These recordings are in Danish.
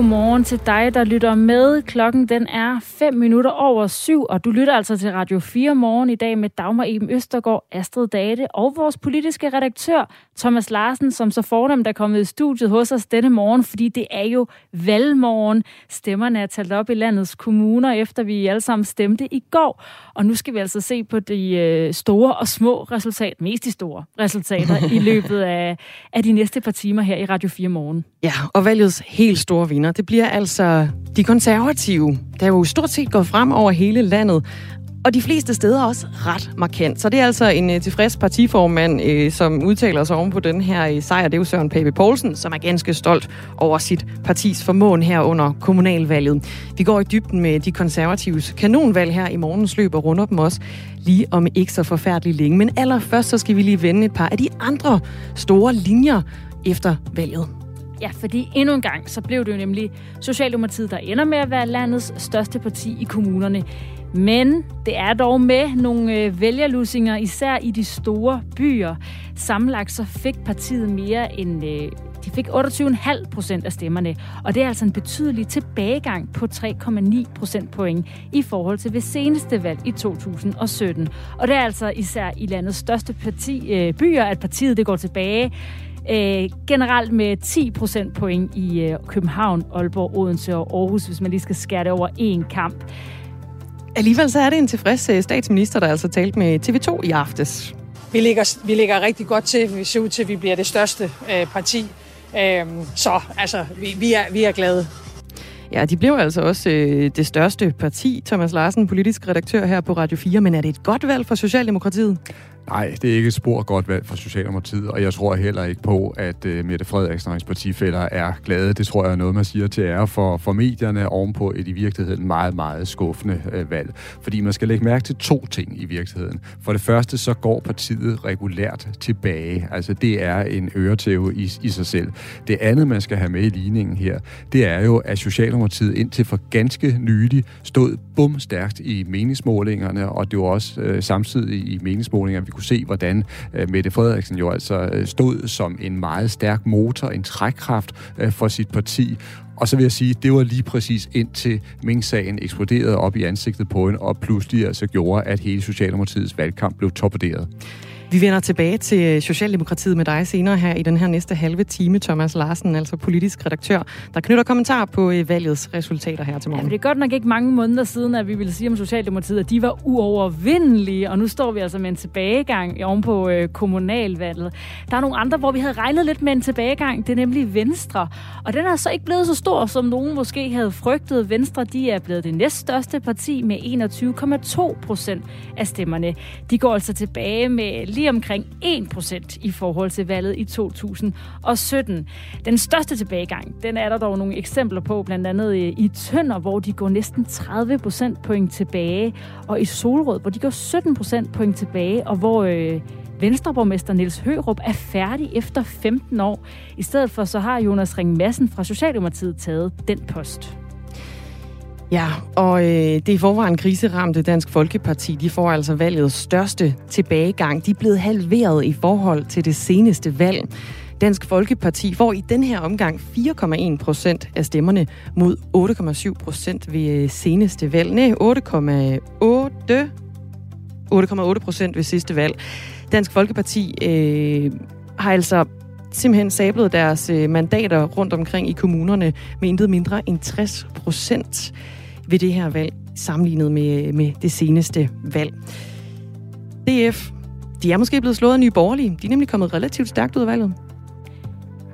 Godmorgen til dig, der lytter med. Klokken den er 5 minutter over syv, og du lytter altså til Radio 4 morgen i dag med Dagmar Eben Østergaard, Astrid Date og vores politiske redaktør Thomas Larsen, som så fornemt er kommet i studiet hos os denne morgen, fordi det er jo valgmorgen. Stemmerne er talt op i landets kommuner, efter vi alle sammen stemte i går. Og nu skal vi altså se på de øh, store og små resultater, mest de store resultater, i løbet af, af de næste par timer her i Radio 4 morgen. Ja, og valgets helt store vinder, det bliver altså de konservative, der jo stort set går frem over hele landet, og de fleste steder også ret markant. Så det er altså en uh, tilfreds partiformand, uh, som udtaler sig oven på den her uh, sejr. Det er jo Søren Pape Poulsen, som er ganske stolt over sit partis formåen her under kommunalvalget. Vi går i dybden med de konservatives kanonvalg her i morgens løb og runder dem også lige om ikke så forfærdeligt længe. Men allerførst så skal vi lige vende et par af de andre store linjer efter valget. Ja, fordi endnu en gang, så blev det jo nemlig Socialdemokratiet, der ender med at være landets største parti i kommunerne. Men det er dog med nogle øh, vælgerlusinger, især i de store byer. Sammenlagt så fik partiet mere end... Øh, de fik 28,5 procent af stemmerne, og det er altså en betydelig tilbagegang på 3,9 procentpoint i forhold til ved seneste valg i 2017. Og det er altså især i landets største parti, øh, byer, at partiet det går tilbage. Øh, generelt med 10 procent point i øh, København, Aalborg, Odense og Aarhus, hvis man lige skal skære det over en kamp. Alligevel så er det en tilfreds øh, statsminister, der altså talt med TV2 i aftes. Vi ligger, vi ligger rigtig godt til. Vi ser ud til, at vi bliver det største øh, parti. Øh, så altså, vi, vi, er, vi er glade. Ja, de blev altså også øh, det største parti. Thomas Larsen, politisk redaktør her på Radio 4. Men er det et godt valg for Socialdemokratiet? Nej, det er ikke et spor godt valg for Socialdemokratiet, og jeg tror heller ikke på, at øh, Mette Frederiksen og hendes partifælder er glade. Det tror jeg er noget, man siger til ære for, for medierne ovenpå et i virkeligheden meget, meget skuffende øh, valg. Fordi man skal lægge mærke til to ting i virkeligheden. For det første, så går partiet regulært tilbage. Altså, det er en øretæve i, i sig selv. Det andet, man skal have med i ligningen her, det er jo, at Socialdemokratiet indtil for ganske nylig stod bumstærkt i meningsmålingerne, og det var også øh, samtidig i meningsmålingerne, vi kunne se, hvordan øh, Mette Frederiksen jo altså øh, stod som en meget stærk motor, en trækkraft øh, for sit parti. Og så vil jeg sige, det var lige præcis indtil Ming-sagen eksploderede op i ansigtet på hende, og pludselig altså gjorde, at hele Socialdemokratiets valgkamp blev torpederet. Vi vender tilbage til Socialdemokratiet med dig senere her i den her næste halve time. Thomas Larsen, altså politisk redaktør, der knytter kommentar på valgets resultater her til morgen. Ja, det er godt nok ikke mange måneder siden, at vi ville sige om Socialdemokratiet, at de var uovervindelige, og nu står vi altså med en tilbagegang oven på øh, kommunalvalget. Der er nogle andre, hvor vi havde regnet lidt med en tilbagegang, det er nemlig Venstre, og den er så ikke blevet så stor, som nogen måske havde frygtet. Venstre, de er blevet det næststørste parti med 21,2 procent af stemmerne. De går altså tilbage med lige omkring 1% i forhold til valget i 2017. Den største tilbagegang, den er der dog nogle eksempler på, blandt andet øh, i Tønder, hvor de går næsten 30% point tilbage, og i Solrød, hvor de går 17% point tilbage, og hvor øh, Venstreborgmester Niels Hørup er færdig efter 15 år. I stedet for så har Jonas Ring Madsen fra Socialdemokratiet taget den post. Ja, og øh, det i forvejen kriseramte Dansk Folkeparti, de får altså valgets største tilbagegang. De er blevet halveret i forhold til det seneste valg. Dansk Folkeparti får i den her omgang 4,1 procent af stemmerne mod 8,7 procent ved øh, seneste valg. Nej, 8,8 procent ved sidste valg. Dansk Folkeparti øh, har altså simpelthen sablet deres øh, mandater rundt omkring i kommunerne med intet mindre end 60 procent ved det her valg, sammenlignet med, med det seneste valg. DF, de er måske blevet slået af nye borgerlige. De er nemlig kommet relativt stærkt ud af valget.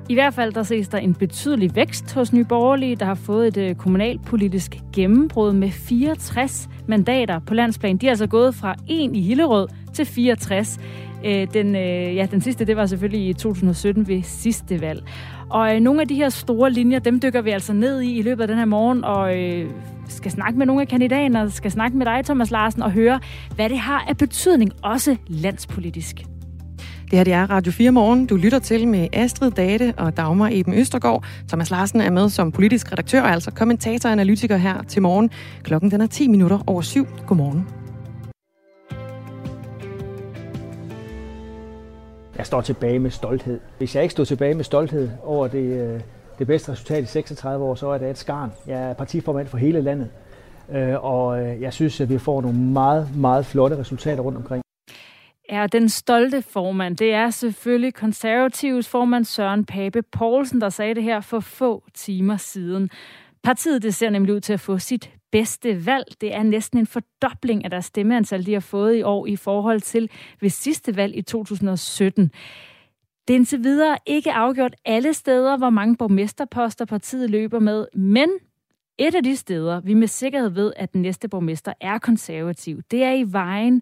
I hvert fald der ses der en betydelig vækst hos Nye Borgerlige, der har fået et øh, kommunalpolitisk gennembrud med 64 mandater på landsplan. De er altså gået fra 1 i Hillerød til 64. Øh, den, øh, ja, den sidste, det var selvfølgelig i 2017 ved sidste valg. Og øh, nogle af de her store linjer, dem dykker vi altså ned i i løbet af den her morgen, og øh, skal snakke med nogle af kandidaterne, skal snakke med dig, Thomas Larsen, og høre, hvad det har af betydning, også landspolitisk. Det her det er Radio 4 Morgen. Du lytter til med Astrid Date og Dagmar Eben Østergaard. Thomas Larsen er med som politisk redaktør, altså kommentator og analytiker her til morgen. Klokken den er 10 minutter over syv. Godmorgen. Jeg står tilbage med stolthed. Hvis jeg ikke stod tilbage med stolthed over det, det bedste resultat i 36 år, så er det et skarn. Jeg er partiformand for hele landet, øh, og øh, jeg synes, at vi får nogle meget, meget flotte resultater rundt omkring. Ja, den stolte formand, det er selvfølgelig konservativs formand Søren Pape Poulsen, der sagde det her for få timer siden. Partiet det ser nemlig ud til at få sit bedste valg. Det er næsten en fordobling af deres stemmeantal, de har fået i år i forhold til ved sidste valg i 2017. Det er indtil videre ikke afgjort alle steder, hvor mange borgmesterposter partiet løber med, men et af de steder, vi med sikkerhed ved, at den næste borgmester er konservativ, det er i vejen.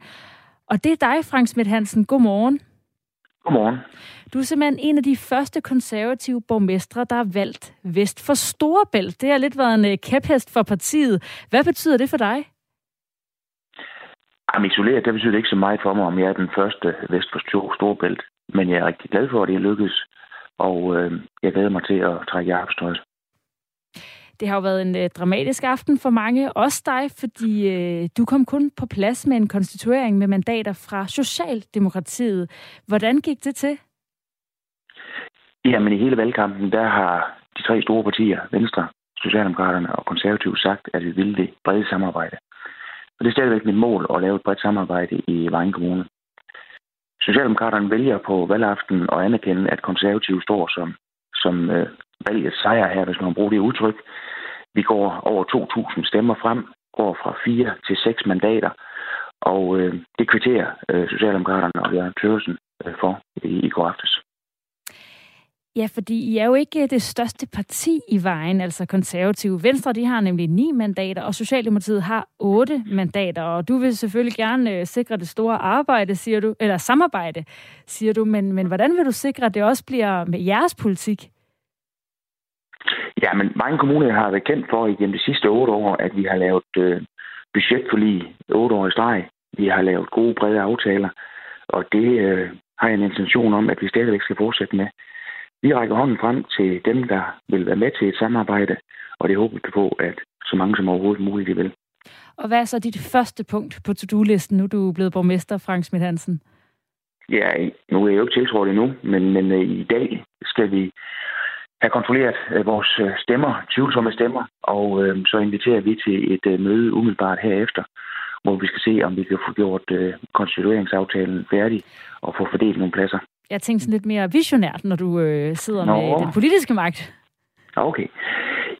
Og det er dig, Frank Smidt Hansen. Godmorgen. Godmorgen. Du er simpelthen en af de første konservative borgmestre, der er valgt vest for Storebælt. Det har lidt været en øh, kæphest for partiet. Hvad betyder det for dig? Jamen, isoleret, det betyder ikke så meget for mig, om jeg er den første vest for Storebælt. Men jeg er rigtig glad for, at det lykkedes. Og øh, jeg glæder mig til at trække i arbejdstøjet. Det har jo været en øh, dramatisk aften for mange, også dig, fordi øh, du kom kun på plads med en konstituering med mandater fra Socialdemokratiet. Hvordan gik det til? Jamen i hele valgkampen, der har de tre store partier, Venstre, Socialdemokraterne og Konservative, sagt, at vi vil det brede samarbejde. Og det er stadigvæk mit mål at lave et bredt samarbejde i Vejen Kommune. Socialdemokraterne vælger på valgaften at anerkende, at konservative står som, som øh, valgets sejr her, hvis man bruger det udtryk. Vi går over 2.000 stemmer frem, går fra 4 til 6 mandater, og øh, det kvitterer øh, Socialdemokraterne og Jørgen Tørsen øh, for i, i går aftes. Ja, fordi I er jo ikke øh, det største parti i vejen, altså konservative. Venstre, de har nemlig ni mandater, og Socialdemokratiet har otte mandater, og du vil selvfølgelig gerne øh, sikre det store arbejde, siger du, eller samarbejde, siger du, men, men hvordan vil du sikre, at det også bliver med jeres politik? Ja, men mange kommuner har været kendt for igennem de sidste otte år, at vi har lavet øh, budgetforlig otte år i streg. Vi har lavet gode, brede aftaler, og det øh, har jeg en intention om, at vi stadigvæk skal fortsætte med. Vi rækker hånden frem til dem, der vil være med til et samarbejde, og det håber vi på, at så mange som overhovedet muligt vil. Og hvad er så dit første punkt på to-do-listen, nu du er blevet borgmester, Frank Schmidt Hansen? Ja, nu er jeg jo ikke tiltrådt endnu, men, men uh, i dag skal vi have kontrolleret uh, vores uh, stemmer, tvivlsomme stemmer, og uh, så inviterer vi til et uh, møde umiddelbart herefter, hvor vi skal se, om vi kan få gjort uh, konstitueringsaftalen færdig og få fordelt nogle pladser. Jeg tænkte sådan lidt mere visionært, når du øh, sidder Nå. med den politiske magt. Okay.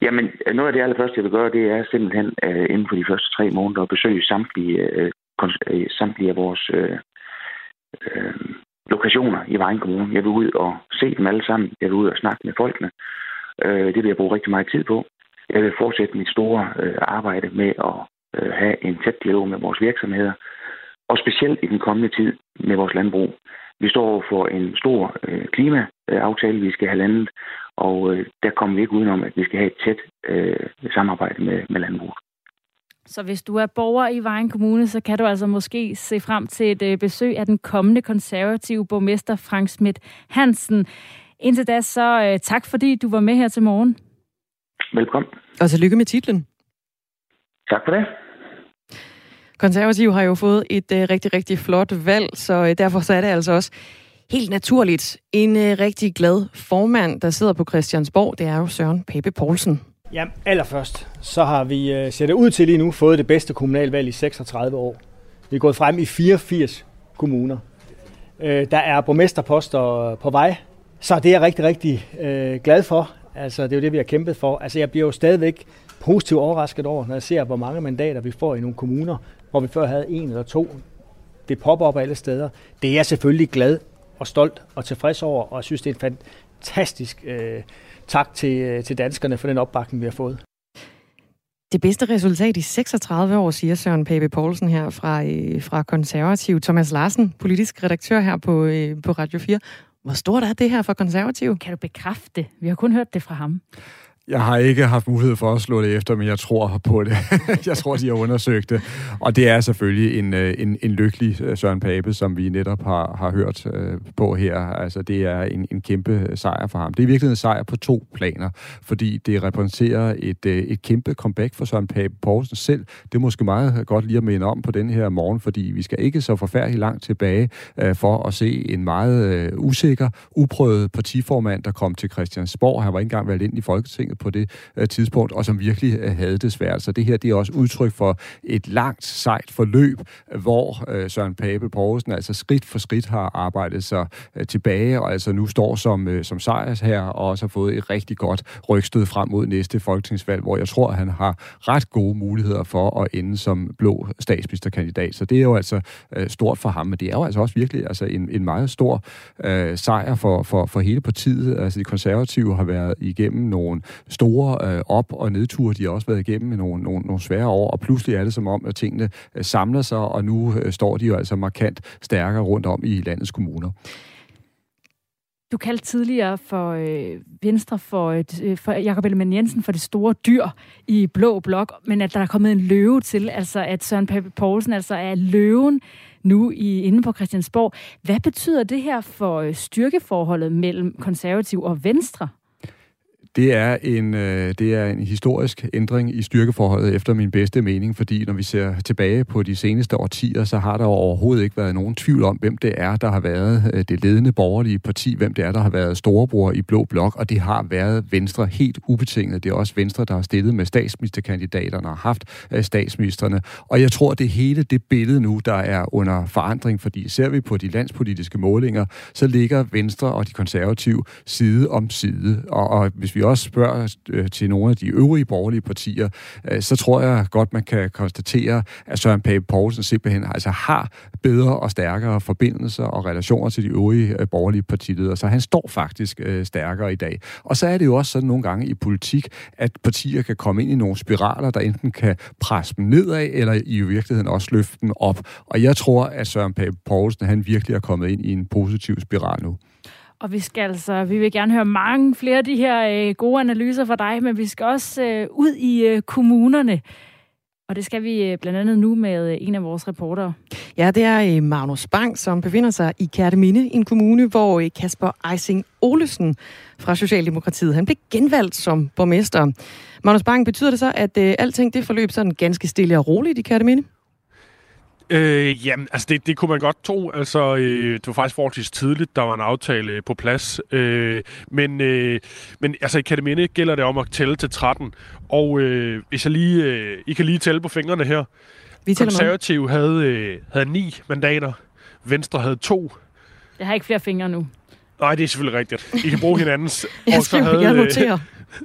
Jamen, noget af det allerførste, jeg vil gøre, det er simpelthen øh, inden for de første tre måneder at besøge samtlige, øh, øh, samtlige af vores øh, øh, lokationer i Vejen Kommune. Jeg vil ud og se dem alle sammen. Jeg vil ud og snakke med folkene. Øh, det vil jeg bruge rigtig meget tid på. Jeg vil fortsætte mit store øh, arbejde med at øh, have en tæt dialog med vores virksomheder, og specielt i den kommende tid med vores landbrug. Vi står for en stor øh, klimaaftale, vi skal have landet, og øh, der kommer vi ikke udenom, at vi skal have et tæt øh, samarbejde med, med landbruget. Så hvis du er borger i Vejen Kommune, så kan du altså måske se frem til et øh, besøg af den kommende konservative borgmester Frank Schmidt Hansen. Indtil da så øh, tak, fordi du var med her til morgen. Velkommen. Og tillykke med titlen. Tak for det. Konservative har jo fået et øh, rigtig, rigtig flot valg, så øh, derfor så er det altså også helt naturligt en øh, rigtig glad formand, der sidder på Christiansborg. Det er jo Søren Pape Poulsen. Ja, allerførst, så har vi, øh, ser det ud til lige nu, fået det bedste kommunalvalg i 36 år. Vi er gået frem i 84 kommuner. Øh, der er borgmesterposter på vej, så det er jeg rigtig, rigtig øh, glad for. Altså, det er jo det, vi har kæmpet for. Altså, jeg bliver jo stadigvæk positivt overrasket over, når jeg ser, hvor mange mandater vi får i nogle kommuner, hvor vi før havde en eller to. Det popper op alle steder. Det er jeg selvfølgelig glad og stolt og tilfreds over, og jeg synes, det er en fantastisk øh, tak til, øh, til danskerne for den opbakning, vi har fået. Det bedste resultat i 36 år, siger Søren Pape Poulsen her fra, øh, fra Konservativ. Thomas Larsen, politisk redaktør her på, øh, på Radio 4. Hvor stort er det her for Konservativ? Kan du bekræfte det? Vi har kun hørt det fra ham. Jeg har ikke haft mulighed for at slå det efter, men jeg tror på det. jeg tror, de har undersøgt det. Og det er selvfølgelig en, øh, en, en lykkelig øh, Søren Pape, som vi netop har, har hørt øh, på her. Altså, det er en, en kæmpe sejr for ham. Det er virkelig en sejr på to planer, fordi det repræsenterer et, et kæmpe comeback for Søren Pape Poulsen selv. Det er måske meget godt lige at minde om på den her morgen, fordi vi skal ikke så forfærdeligt langt tilbage for at se en meget usikker, uprøvet partiformand, der kom til Christiansborg. Han var ikke engang valgt ind i Folketinget på det øh, tidspunkt, og som virkelig øh, havde det svært. Så det her det er også udtryk for et langt, sejt forløb, hvor øh, Søren Pape Poulsen altså skridt for skridt har arbejdet sig øh, tilbage, og altså nu står som, øh, som sejrs her, og også har fået et rigtig godt rygstød frem mod næste folketingsvalg, hvor jeg tror, han har ret gode muligheder for at ende som blå statsministerkandidat. Så det er jo altså øh, stort for ham, men det er jo altså også virkelig altså en, en meget stor øh, sejr for, for, for hele partiet. Altså de konservative har været igennem nogle store øh, op- og nedture, de har også været igennem med nogle, nogle, nogle svære år, og pludselig er det som om, at tingene øh, samler sig, og nu øh, står de jo altså markant stærkere rundt om i landets kommuner. Du kaldte tidligere for øh, Venstre for, øh, for Jakob Ellemann Jensen for det store dyr i blå blok, men at der er kommet en løve til, altså at Søren Pape Poulsen altså er løven nu i, inde på Christiansborg. Hvad betyder det her for øh, styrkeforholdet mellem konservativ og Venstre? Det er, en, øh, det er en historisk ændring i styrkeforholdet efter min bedste mening, fordi når vi ser tilbage på de seneste årtier, så har der overhovedet ikke været nogen tvivl om, hvem det er, der har været øh, det ledende borgerlige parti, hvem det er, der har været storebror i Blå Blok, og det har været Venstre helt ubetinget. Det er også Venstre, der har stillet med statsministerkandidaterne og haft øh, statsministerne. Og jeg tror, det hele det billede nu, der er under forandring, fordi ser vi på de landspolitiske målinger, så ligger Venstre og de konservative side om side. Og, og hvis vi også spørger øh, til nogle af de øvrige borgerlige partier, øh, så tror jeg godt, man kan konstatere, at Søren Pape Poulsen simpelthen altså har bedre og stærkere forbindelser og relationer til de øvrige øh, borgerlige partiledere, så han står faktisk øh, stærkere i dag. Og så er det jo også sådan nogle gange i politik, at partier kan komme ind i nogle spiraler, der enten kan presse dem nedad, eller i virkeligheden også løfte dem op. Og jeg tror, at Søren Pape Poulsen, han virkelig er kommet ind i en positiv spiral nu. Og vi skal altså, vi vil gerne høre mange flere af de her øh, gode analyser fra dig, men vi skal også øh, ud i øh, kommunerne. Og det skal vi øh, blandt andet nu med øh, en af vores reportere. Ja, det er øh, Magnus Bang, som befinder sig i Kærteminde, en kommune, hvor Kasper Eising Olesen fra Socialdemokratiet, han blev genvalgt som borgmester. Magnus Bang, betyder det så, at alting det forløb sådan ganske stille og roligt i Kærteminde? Øh, jamen, altså det, det kunne man godt tro. Altså, øh, det var faktisk forholdsvis tidligt, der var en aftale på plads. Øh, men, øh, men altså, i Kataminde gælder det om at tælle til 13. Og øh, hvis jeg lige, øh, I kan lige tælle på fingrene her. Vi Konservativ havde, øh, havde 9 mandater. Venstre havde to. Jeg har ikke flere fingre nu. Nej, det er selvfølgelig rigtigt. I kan bruge hinandens. jeg, og så havde, jeg noterer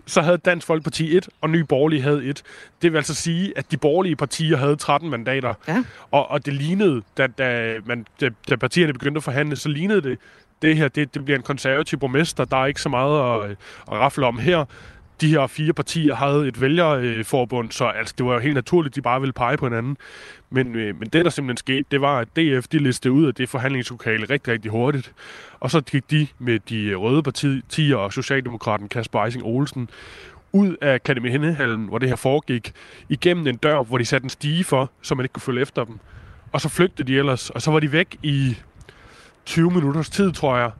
så havde Dansk Folkeparti et, og Ny Borgerlige havde et. Det vil altså sige, at de borgerlige partier havde 13 mandater. Ja. Og, og det lignede, da, da, man, da, da partierne begyndte at forhandle, så lignede det, det her, det, det bliver en konservativ borgmester. Der er ikke så meget at, at rafle om her de her fire partier havde et vælgerforbund, så altså, det var jo helt naturligt, at de bare ville pege på hinanden. Men, øh, men det, der simpelthen skete, det var, at DF de listede ud af det forhandlingslokale rigtig, rigtig hurtigt. Og så gik de med de røde partier og Socialdemokraten Kasper Eising Olsen ud af Akademi Akademihallen, hvor det her foregik, igennem en dør, hvor de satte en stige for, så man ikke kunne følge efter dem. Og så flygtede de ellers, og så var de væk i 20 minutters tid, tror jeg.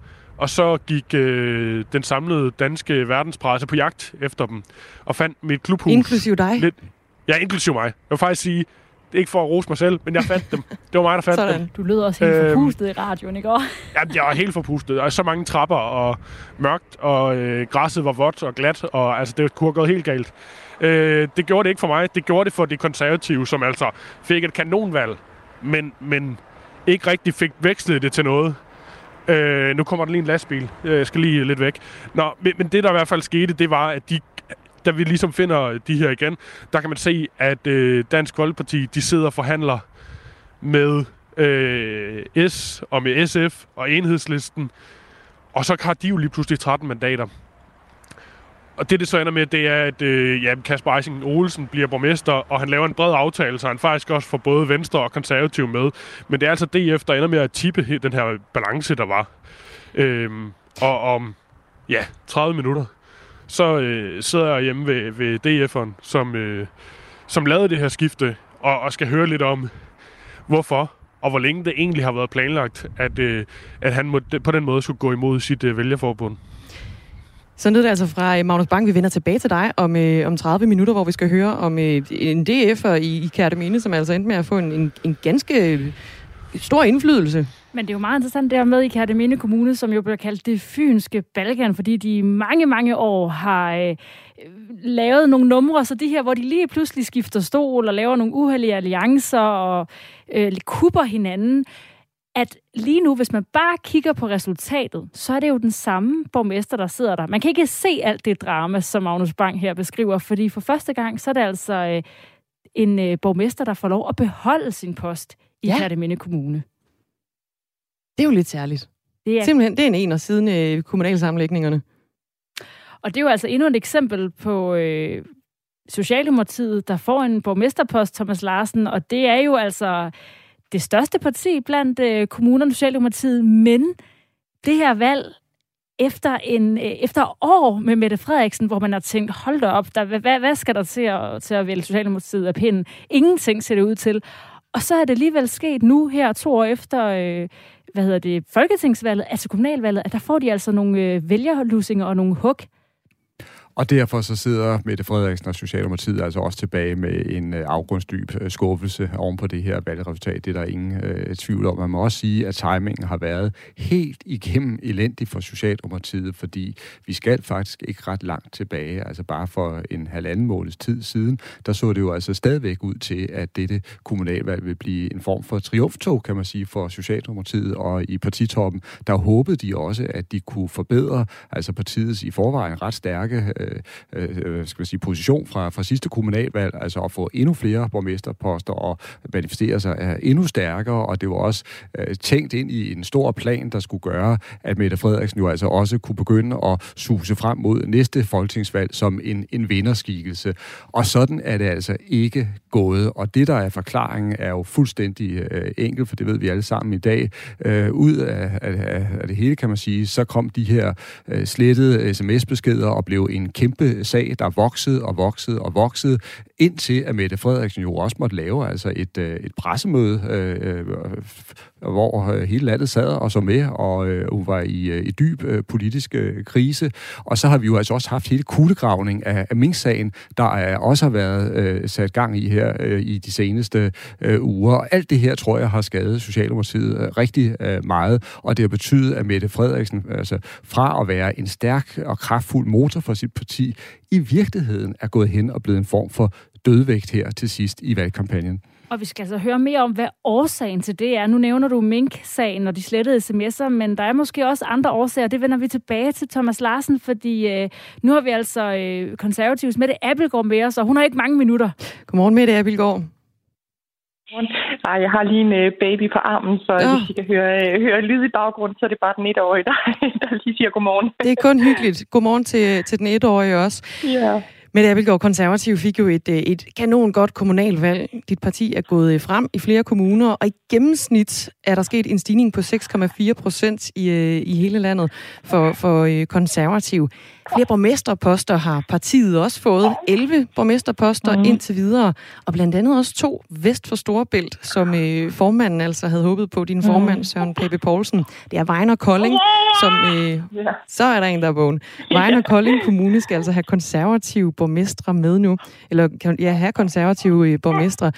Og så gik øh, den samlede danske verdenspresse på jagt efter dem, og fandt mit klubhus. Inklusiv dig? Lidt, ja, inklusiv mig. Jeg vil faktisk sige, det er ikke for at rose mig selv, men jeg fandt dem. Det var mig, der fandt Sådan. dem. Du lød også helt øhm, forpustet i radioen, ikke også? Ja, jeg var helt forpustet. Er så mange trapper og mørkt, og øh, græsset var vådt og glat, og altså, det kunne have gået helt galt. Øh, det gjorde det ikke for mig. Det gjorde det for de konservative, som altså fik et kanonvalg, men, men ikke rigtig fik vekslet det til noget. Øh, nu kommer der lige en lastbil. Øh, jeg skal lige lidt væk. Nå, men, men det, der i hvert fald skete, det var, at de da vi ligesom finder de her igen, der kan man se, at øh, Dansk Folkeparti, de sidder og forhandler med øh, S og med SF og enhedslisten. Og så har de jo lige pludselig 13 mandater. Og det, det så ender med, det er, at øh, ja, Kasper Eising Olsen bliver borgmester, og han laver en bred aftale, så han faktisk også får både Venstre og Konservativ med. Men det er altså DF, der ender med at tippe den her balance, der var. Øhm, og om ja, 30 minutter, så øh, sidder jeg hjemme ved, ved DF'eren, som, øh, som lavede det her skifte, og, og skal høre lidt om, hvorfor og hvor længe det egentlig har været planlagt, at, øh, at han må, på den måde skulle gå imod sit øh, vælgerforbund. Så lød det altså fra øh, Magnus Bang. Vi vender tilbage til dig om, øh, om 30 minutter, hvor vi skal høre om øh, en DF'er i, i Kærtemine, som altså endte med at få en, en, en ganske øh, stor indflydelse. Men det er jo meget interessant det her med i Kærteminde Kommune, som jo bliver kaldt det fynske Balkan, fordi de i mange, mange år har øh, lavet nogle numre, så de her, hvor de lige pludselig skifter stol og laver nogle uheldige alliancer og øh, kupper hinanden, at lige nu, hvis man bare kigger på resultatet, så er det jo den samme borgmester, der sidder der. Man kan ikke se alt det drama, som Magnus Bang her beskriver, fordi for første gang, så er det altså øh, en øh, borgmester, der får lov at beholde sin post i ja. Kærteminde Kommune. Det er jo lidt særligt. Det er... Simpelthen, det er en en af siden øh, kommunalsammenlægningerne. Og det er jo altså endnu et eksempel på øh, Socialdemokratiet, der får en borgmesterpost, Thomas Larsen, og det er jo altså det største parti blandt øh, kommunerne, Socialdemokratiet, men det her valg efter, en, øh, efter år med Mette Frederiksen, hvor man har tænkt, hold da op, der, hvad, hvad skal der til at, til at vælge Socialdemokratiet af pinden? Ingenting ser det ud til. Og så er det alligevel sket nu her, to år efter øh, hvad hedder det, folketingsvalget, altså kommunalvalget, at der får de altså nogle øh, vælgerlusinger og nogle hug. Og derfor så sidder Mette Frederiksen og Socialdemokratiet altså også tilbage med en øh, afgrundsdyb øh, skuffelse oven på det her valgresultat. Det er der ingen øh, tvivl om. Man må også sige, at timingen har været helt igennem elendig for Socialdemokratiet, fordi vi skal faktisk ikke ret langt tilbage. Altså bare for en halvanden måneds tid siden, der så det jo altså stadigvæk ud til, at dette kommunalvalg vil blive en form for triumftog, kan man sige, for Socialdemokratiet. Og i partitoppen, der håbede de også, at de kunne forbedre altså partiets i forvejen ret stærke øh, øh, øh skal man sige, position fra, fra sidste kommunalvalg, altså at få endnu flere borgmesterposter og manifestere sig er endnu stærkere, og det var også øh, tænkt ind i en stor plan, der skulle gøre, at Mette Frederiksen jo altså også kunne begynde at suse frem mod næste folketingsvalg som en, en vinderskikkelse. Og sådan er det altså ikke gået, og det, der er forklaringen, er jo fuldstændig øh, enkelt, for det ved vi alle sammen i dag. Øh, ud af, af, af det hele, kan man sige, så kom de her øh, slettede sms-beskeder og blev en kæmpe sag, der voksede og voksede og voksede, indtil at Mette Frederiksen jo også måtte lave altså et, øh, et pressemøde, øh, øh hvor øh, hele landet sad og så med, og øh, hun var i, øh, i dyb øh, politisk øh, krise. Og så har vi jo altså også haft hele kuglegravning af, af Mink-sagen, der er, også har været øh, sat gang i her øh, i de seneste øh, uger. Og alt det her, tror jeg, har skadet Socialdemokratiet øh, rigtig øh, meget, og det har betydet, at Mette Frederiksen, altså fra at være en stærk og kraftfuld motor for sit parti, i virkeligheden er gået hen og blevet en form for dødvægt her til sidst i valgkampagnen. Og vi skal altså høre mere om, hvad årsagen til det er. Nu nævner du Mink-sagen og de slettede sms'er, men der er måske også andre årsager. Det vender vi tilbage til Thomas Larsen, fordi øh, nu har vi altså øh, konservativs Mette Appelgaard med os, og hun har ikke mange minutter. Godmorgen, Mette Appelgaard. Nej, jeg har lige en øh, baby på armen, så ja. hvis I kan høre, øh, høre lyd i baggrunden, så er det bare den etårige, der, der lige siger godmorgen. Det er kun hyggeligt. Godmorgen til, til den etårige også. Ja. Mette Abelgaard, konservativ fik jo et, øh, et kanon godt kommunalvalg. Dit parti er gået øh, frem i flere kommuner, og i gennemsnit er der sket en stigning på 6,4 procent i, øh, i hele landet for, for konservativ. Flere borgmesterposter har partiet også fået. 11 borgmesterposter mm. indtil videre. Og blandt andet også to vest for Storebælt, som øh, formanden altså havde håbet på. Din formand, mhm. Søren Pape Poulsen. Det er Vejner Kolding, som... Øh, yeah. Så er der en, der er vågen. Vejner Kolding Kommune skal altså have konservative borgmestre med nu. Eller ja, have konservative øh, borgmestre.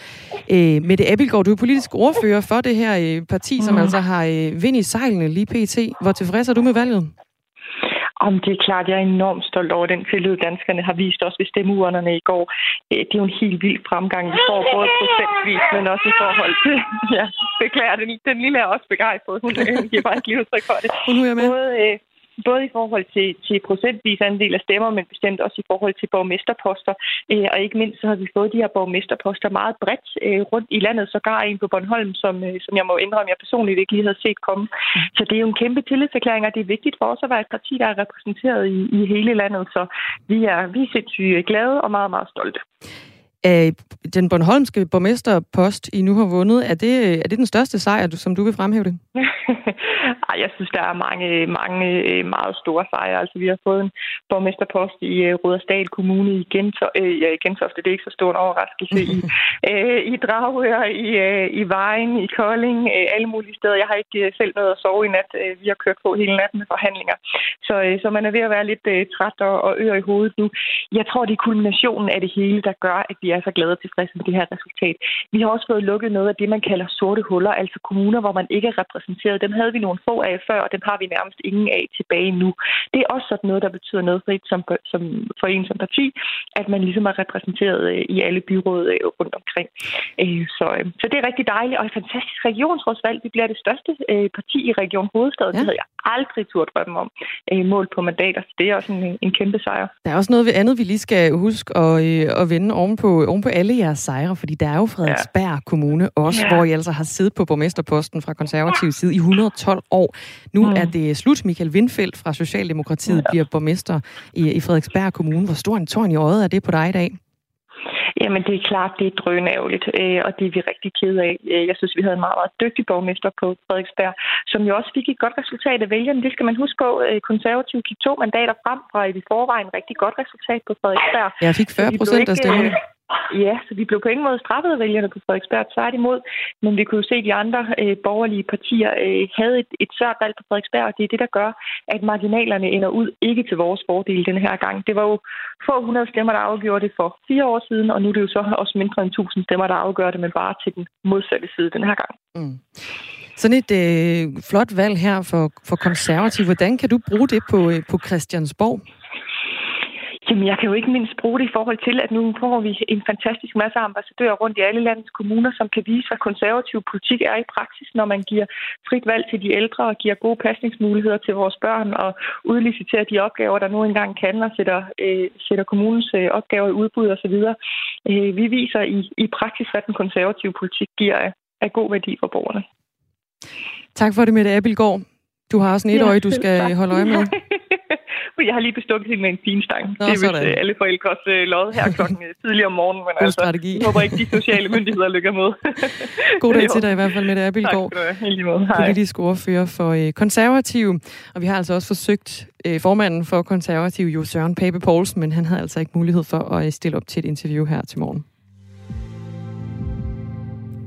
Øh, Mette Abelgaard, du er politisk ordfører for det her øh, parti, mm. som altså har øh, vind i sejlene lige pt. Hvor tilfreds er du med valget? Om det er klart, jeg er enormt stolt over den tillid, danskerne har vist os ved stemmeurnerne i går. Øh, det er jo en helt vild fremgang, vi får både procentvis, men også i forhold til... Ja, beklager, den, den lille er også begejstret. Hun, hun giver bare et lige udtryk for det. Hun er med. Både, øh, både i forhold til, til procentvis andel af stemmer, men bestemt også i forhold til borgmesterposter. Øh, og ikke mindst så har vi fået de her borgmesterposter meget bredt øh, rundt i landet, sågar en på Bornholm, som, øh, som jeg må indrømme, jeg personligt ikke lige havde set komme. Så det er jo en kæmpe tillidserklæring, og det er vigtigt for os at være et parti, der er repræsenteret i, i hele landet. Så vi er, vi er sindssygt glade og meget, meget stolte af den Bornholmske borgmesterpost, I nu har vundet. Er det, er det den største sejr, som du vil fremhæve det? Ej, jeg synes, der er mange, mange øh, meget store sejre. Altså, vi har fået en borgmesterpost i uh, Rudersdal Kommune i Gentofte. Ja, Gentofte, det er ikke så stor en overraskelse. I, i Dragør, i, i Vejen, i Kolding, alle mulige steder. Jeg har ikke selv været at sove i nat. Vi har kørt på hele natten med forhandlinger. Så, så man er ved at være lidt træt og, og ør i hovedet nu. Jeg tror, det er kulminationen af det hele, der gør, at vi er så glade og tilfredse med det her resultat. Vi har også fået lukket noget af det, man kalder sorte huller, altså kommuner, hvor man ikke er repræsenteret. Dem havde vi nogle få af før, og dem har vi nærmest ingen af tilbage nu. Det er også sådan noget, der betyder noget for, et som, som, for en som parti, at man ligesom er repræsenteret øh, i alle byråd øh, rundt omkring. Øh, så, så det er rigtig dejligt, og et fantastisk regionsrådsvalg. Vi bliver det største parti i Region Hovedstad. Ja. Det havde jeg aldrig turde drømme om. Mål på mandater, så det er også en, en kæmpe sejr. Der er også noget andet, vi lige skal huske at, at vende oven på, oven på alle jeres sejre, fordi der er jo Frederiksberg ja. Kommune også, ja. hvor I altså har siddet på borgmesterposten fra konservativ side i 112 år. Nu mm. er det slut. Michael Windfeldt fra Socialdemokratiet ja. bliver borgmester i, i Frederiksberg Kommune. Hvor stor en tårn i øjet er det på dig i dag? Jamen, det er klart, det er drønærveligt, øh, og det er vi rigtig ked af. Øh, jeg synes, vi havde en meget, meget dygtig borgmester på Frederiksberg, som jo også fik et godt resultat af vælgerne. Det skal man huske på. Øh, konservativ gik to mandater frem fra et i forvejen rigtig godt resultat på Frederiksberg. Jeg fik 40 procent af stemmerne. Ja, så vi blev på ingen måde straffet af vælgerne på Frederiksberg, tværtimod. Men vi kunne jo se, at de andre øh, borgerlige partier øh, havde et, et svært valg på Frederiksberg, og det er det, der gør, at marginalerne ender ud ikke til vores fordel den her gang. Det var jo få hundrede stemmer, der afgjorde det for fire år siden, og nu er det jo så også mindre end tusind stemmer, der afgør det, men bare til den modsatte side den her gang. Mm. Sådan et øh, flot valg her for, for konservativ. Hvordan kan du bruge det på, øh, på Christiansborg? Jamen, jeg kan jo ikke mindst bruge det i forhold til, at nu får vi en fantastisk masse ambassadører rundt i alle landets kommuner, som kan vise, hvad konservativ politik er i praksis, når man giver frit valg til de ældre og giver gode pasningsmuligheder til vores børn og udliciterer de opgaver, der nu engang kan og sætter, øh, sætter kommunens øh, opgaver i udbud osv. Øh, vi viser i, i praksis, hvad den konservative politik giver af, af god værdi for borgerne. Tak for det, Mette Abelgaard. Du har også en etårig, du skal holde øje med. jeg har lige bestukket hende med en finstang. Nå, det er vist uh, alle forældres uh, lod her klokken uh, tidligere om morgenen. Men God altså, strategi. jeg håber ikke, de sociale myndigheder lykker med. God dag til dig i hvert fald, Mette Abildgaard. Tak skal du have. Politisk ordfører for uh, konservativ. Og vi har altså også forsøgt uh, formanden for konservativ, jo Søren Pape Poulsen, men han havde altså ikke mulighed for at stille op til et interview her til morgen.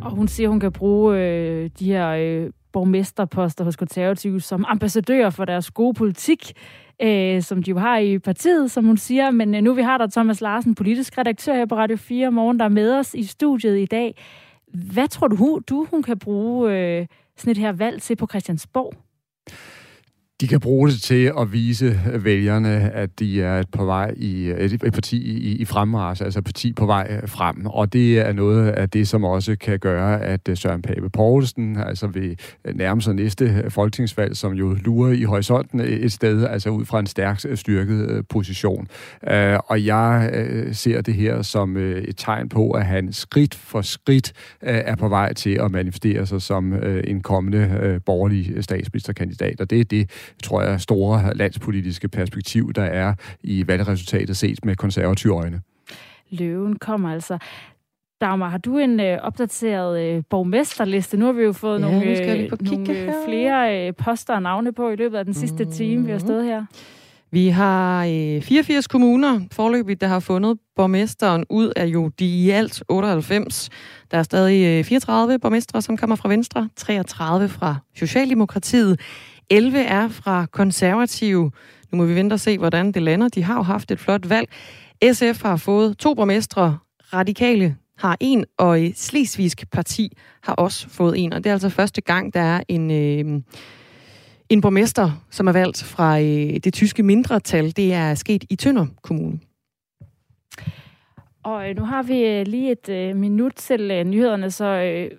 Og hun siger, hun kan bruge øh, de her øh, borgmesterposter hos konservative som ambassadører for deres gode politik øh, som de jo har i partiet, som hun siger. Men øh, nu vi har der Thomas Larsen, politisk redaktør her på Radio 4 morgen, der er med os i studiet i dag. Hvad tror du, du hun kan bruge øh, sådan et her valg til på Christiansborg? De kan bruge det til at vise vælgerne, at de er et, på vej i, et parti i, i fremmarsch, altså et parti på vej frem. Og det er noget af det, som også kan gøre, at øh, Søren Pape Poulsen altså vil øh, nærme sig næste folketingsvalg, som jo lurer i horisonten et sted, altså ud fra en stærkt øh, styrket position. Og jeg ser det her som et tegn på, at han skridt for skridt er på vej til at manifestere sig som en kommende borgerlig statsministerkandidat. Og det er det, tror jeg, store landspolitiske perspektiv, der er i valgresultatet set med konservative øjne. Løven kommer altså. Dagmar, har du en øh, opdateret øh, borgmesterliste? Nu har vi jo fået ja, nogle, øh, nogle øh, flere øh, poster og navne på i løbet af den sidste mm. time, vi har stået her. Vi har øh, 84 kommuner forløbigt, der har fundet borgmesteren ud af jo de i alt 98. Der er stadig øh, 34 borgmestre, som kommer fra Venstre, 33 fra Socialdemokratiet. 11 er fra konservative. Nu må vi vente og se, hvordan det lander. De har jo haft et flot valg. SF har fået to borgmestre. Radikale har en, og Slesvigsk Parti har også fået en. Og det er altså første gang, der er en, øh, en borgmester, som er valgt fra øh, det tyske mindretal. Det er sket i Tønder Kommune. Og øh, nu har vi øh, lige et øh, minut til øh, nyhederne, så øh,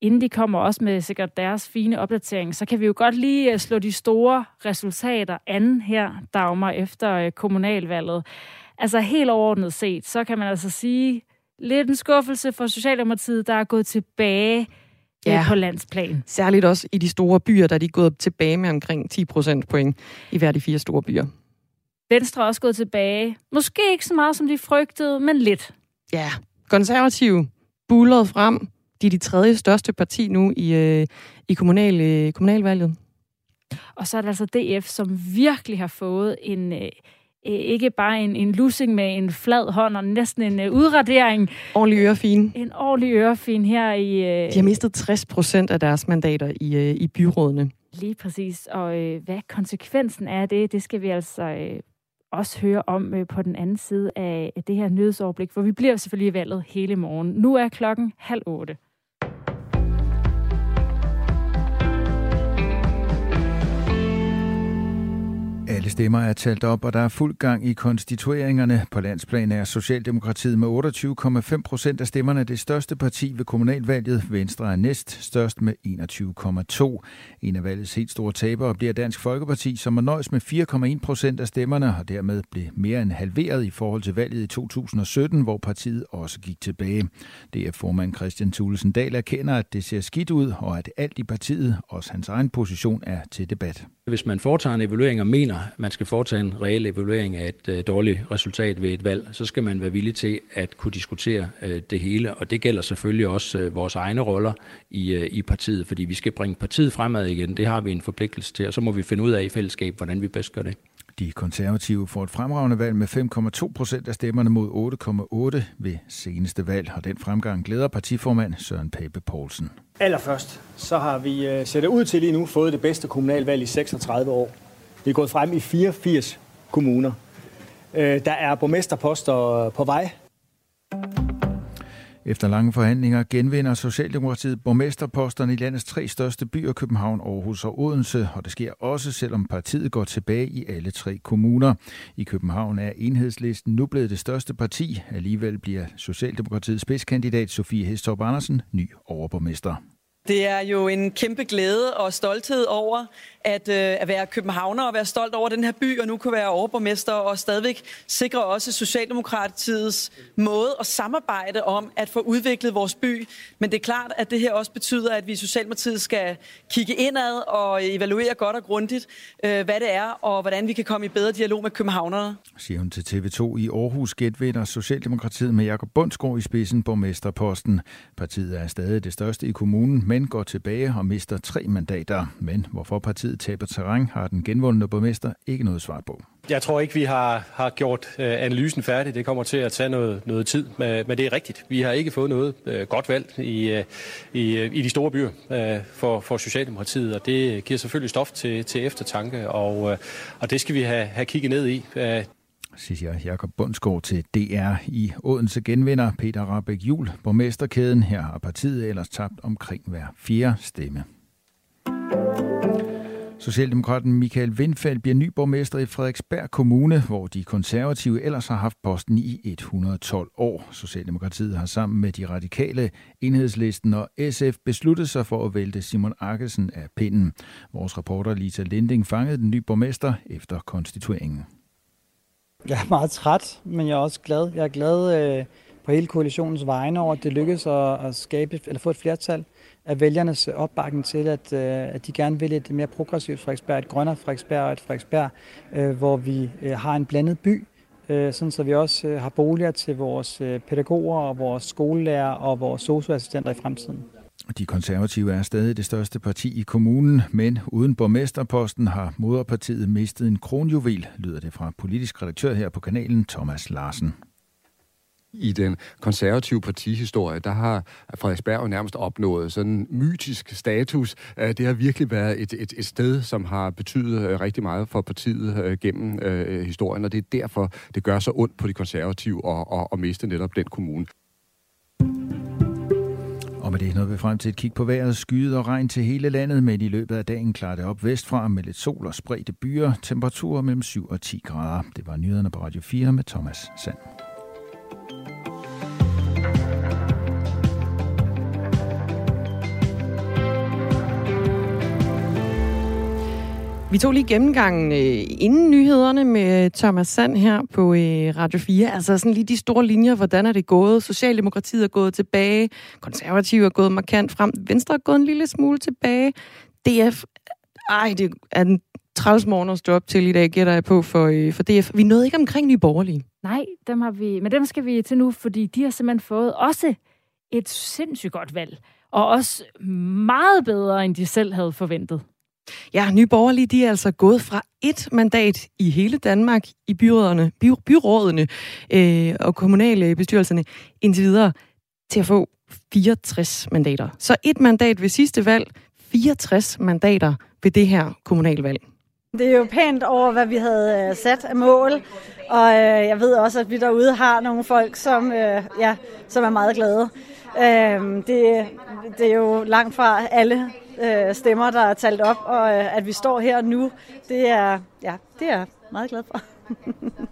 inden de kommer også med sikkert deres fine opdatering, så kan vi jo godt lige øh, slå de store resultater an her, Dagmar, efter øh, kommunalvalget. Altså helt overordnet set, så kan man altså sige, lidt en skuffelse for Socialdemokratiet, der er gået tilbage øh, ja. på landsplan. Særligt også i de store byer, der er de gået tilbage med omkring 10 procent point i hver de fire store byer. Venstre er også gået tilbage. Måske ikke så meget, som de frygtede, men lidt. Ja, Konservative bullet frem. De er de tredje største parti nu i, øh, i kommunal, øh, kommunalvalget. Og så er der altså DF, som virkelig har fået en... Øh, ikke bare en, en lussing med en flad hånd og næsten en uh, udradering. Ordentlig ørefin. En ordentlig ørefin her i... Uh, De har mistet 60 procent af deres mandater i, uh, i byrådene. Lige præcis. Og uh, hvad konsekvensen er det, det skal vi altså uh, også høre om uh, på den anden side af, det her nyhedsoverblik, for vi bliver selvfølgelig valget hele morgen. Nu er klokken halv otte. Alle stemmer er talt op, og der er fuld gang i konstitueringerne. På landsplan er Socialdemokratiet med 28,5 procent af stemmerne det største parti ved kommunalvalget. Venstre er næst størst med 21,2. En af valgets helt store tabere bliver Dansk Folkeparti, som må nøjes med 4,1 procent af stemmerne, og dermed blev mere end halveret i forhold til valget i 2017, hvor partiet også gik tilbage. DF-formand Christian Thulesen Dahl erkender, at det ser skidt ud, og at alt i partiet, også hans egen position, er til debat. Hvis man foretager en evaluering og mener, at man skal foretage en reel evaluering af et øh, dårligt resultat ved et valg, så skal man være villig til at kunne diskutere øh, det hele. Og det gælder selvfølgelig også øh, vores egne roller i, øh, i partiet, fordi vi skal bringe partiet fremad igen. Det har vi en forpligtelse til, og så må vi finde ud af i fællesskab, hvordan vi bedst gør det. De konservative får et fremragende valg med 5,2 procent af stemmerne mod 8,8 ved seneste valg, og den fremgang glæder partiformand Søren Pape Poulsen. Allerførst, så har vi øh, ser det ud til lige nu fået det bedste kommunalvalg i 36 år. Vi er gået frem i 84 kommuner. Øh, der er borgmesterposter på vej. Efter lange forhandlinger genvinder Socialdemokratiet borgmesterposterne i landets tre største byer, København, Aarhus og Odense, og det sker også, selvom partiet går tilbage i alle tre kommuner. I København er enhedslisten nu blevet det største parti. Alligevel bliver Socialdemokratiets spidskandidat Sofie Hestorp Andersen ny overborgmester. Det er jo en kæmpe glæde og stolthed over at, øh, at være københavner og være stolt over den her by, og nu kunne være overborgmester og stadigvæk sikre også Socialdemokratiets måde at samarbejde om at få udviklet vores by. Men det er klart, at det her også betyder, at vi i Socialdemokratiet skal kigge indad og evaluere godt og grundigt, øh, hvad det er, og hvordan vi kan komme i bedre dialog med københavnerne. Siger hun til TV2 i Aarhus genvinder Socialdemokratiet med Jakob Bundsgaard i spidsen borgmesterposten. Partiet er stadig det største i kommunen, men går tilbage og mister tre mandater. Men hvorfor partiet taber terræn, har den genvundne borgmester ikke noget svar på. Jeg tror ikke, vi har, har gjort øh, analysen færdig. Det kommer til at tage noget, noget tid, men, men det er rigtigt. Vi har ikke fået noget øh, godt valg i, øh, i, øh, i de store byer øh, for, for Socialdemokratiet, og det giver selvfølgelig stof til, til eftertanke, og, øh, og det skal vi have, have kigget ned i. Øh, Øh, siger Jakob Bundsgaard til DR. I Odense genvinder Peter Rabeck Jul borgmesterkæden. Her har partiet ellers tabt omkring hver fjerde stemme. Socialdemokraten Michael Windfeldt bliver ny borgmester i Frederiksberg Kommune, hvor de konservative ellers har haft posten i 112 år. Socialdemokratiet har sammen med de radikale, enhedslisten og SF besluttet sig for at vælte Simon Arkesen af pinden. Vores reporter Lisa Linding fangede den nye borgmester efter konstitueringen. Jeg er meget træt, men jeg er også glad. Jeg er glad øh, på hele koalitionens vegne over, at det lykkedes at, at skabe, eller få et flertal af vælgernes opbakning til, at, øh, at de gerne vil et mere progressivt Frederiksberg, et grønnere Frederiksberg og et Frederiksberg, øh, hvor vi øh, har en blandet by, øh, sådan så vi også øh, har boliger til vores øh, pædagoger og vores skolelærer og vores socioassistenter i fremtiden. De konservative er stadig det største parti i kommunen, men uden borgmesterposten har moderpartiet mistet en kronjuvel, lyder det fra politisk redaktør her på kanalen, Thomas Larsen. I den konservative partihistorie, der har Frederiksberg nærmest opnået sådan en mytisk status. Øh, det har virkelig været et, et, et sted, som har betydet øh, rigtig meget for partiet øh, gennem øh, historien, og det er derfor, det gør så ondt på de konservative at, at, at miste netop den kommune. Og med det nåede vi frem til et kig på vejret. Skyet og regn til hele landet, men i løbet af dagen klarer det op vestfra med lidt sol og spredte byer. Temperaturer mellem 7 og 10 grader. Det var nyhederne på Radio 4 med Thomas Sand. Vi tog lige gennemgangen øh, inden nyhederne med øh, Thomas Sand her på øh, Radio 4. Altså sådan lige de store linjer, hvordan er det gået? Socialdemokratiet er gået tilbage, konservative er gået markant frem, Venstre er gået en lille smule tilbage, DF, ej, det er den træls morgen at stå op til i dag, gætter jeg på for, øh, for DF. Vi nåede ikke omkring Nye Borgerlige. Nej, dem har vi, men dem skal vi til nu, fordi de har simpelthen fået også et sindssygt godt valg. Og også meget bedre, end de selv havde forventet. Ja, Nye Borgerlige, de er altså gået fra et mandat i hele Danmark i byrådene, by, byrådene øh, og kommunale bestyrelserne indtil videre til at få 64 mandater. Så et mandat ved sidste valg, 64 mandater ved det her kommunalvalg. Det er jo pænt over, hvad vi havde øh, sat af mål, og øh, jeg ved også, at vi derude har nogle folk, som, øh, ja, som er meget glade. Øhm, det, det er jo langt fra alle øh, stemmer, der er talt op, og øh, at vi står her nu, det er, ja, det er meget glad for.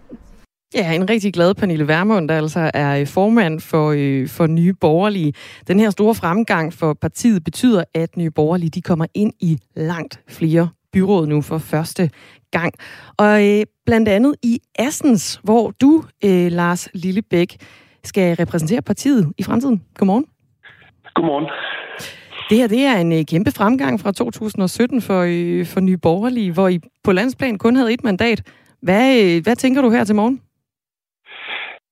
Ja, en rigtig glad Pernille Vermund, der altså er øh, formand for, øh, for Nye Borgerlige. Den her store fremgang for partiet betyder, at Nye Borgerlige de kommer ind i langt flere byråd nu for første gang. Og øh, blandt andet i Assens, hvor du, øh, Lars Lillebæk, skal repræsentere partiet i fremtiden. Godmorgen. Godmorgen. Det her det er en øh, kæmpe fremgang fra 2017 for, øh, for Nye Borgerlige, hvor I på landsplan kun havde et mandat. Hvad, øh, hvad tænker du her til morgen?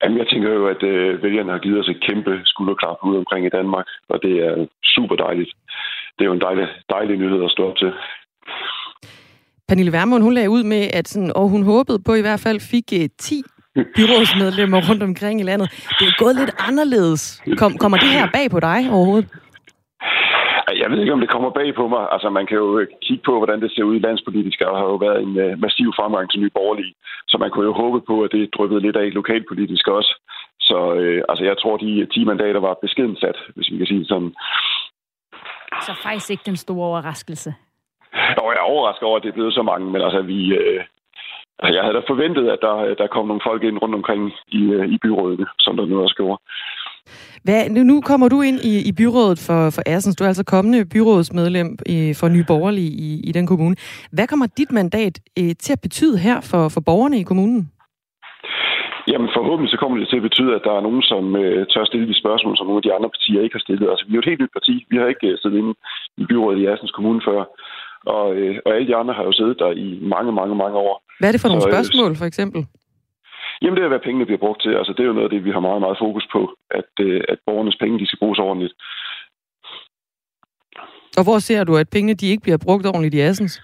Jamen, jeg tænker jo, at øh, vælgerne har givet os et kæmpe skulderklap ud omkring i Danmark, og det er super dejligt. Det er jo en dejlig, dejlig nyhed at stå op til. Pernille Vermund, hun lagde ud med, at sådan, og hun håbede på i hvert fald fik uh, 10 byrådsmedlemmer rundt omkring i landet. Det er gået lidt anderledes. Kom, kommer det her bag på dig overhovedet? Jeg ved ikke, om det kommer bag på mig. Altså, man kan jo kigge på, hvordan det ser ud i landspolitisk, og har jo været en uh, massiv fremgang til Nye Borgerlige. Så man kunne jo håbe på, at det dryppede lidt af lokalpolitisk også. Så uh, altså, jeg tror, de 10 mandater var beskedensat, hvis vi kan sige det sådan. Så faktisk ikke den store overraskelse? Og jeg er overrasket over, at det er blevet så mange, men altså, vi, øh, jeg havde da forventet, at der, der kom nogle folk ind rundt omkring i, øh, i byrådet, som der nu også gjorde. Hvad, nu kommer du ind i, i byrådet for, for Assens. Du er altså kommende byrådsmedlem i, for Nye Borgerlige i, i den kommune. Hvad kommer dit mandat øh, til at betyde her for, for borgerne i kommunen? Jamen forhåbentlig så kommer det til at betyde, at der er nogen, som øh, tør stille de spørgsmål, som nogle af de andre partier ikke har stillet. Altså vi er jo et helt nyt parti. Vi har ikke øh, siddet inde i byrådet i Assens Kommune før. Og, øh, og alle de andre har jo siddet der i mange, mange, mange år. Hvad er det for nogle så, øh, spørgsmål, for eksempel? Jamen, det er, hvad pengene bliver brugt til. Altså, det er jo noget af det, vi har meget, meget fokus på, at, øh, at borgernes penge, de skal bruges ordentligt. Og hvor ser du, at pengene, de ikke bliver brugt ordentligt i Assens?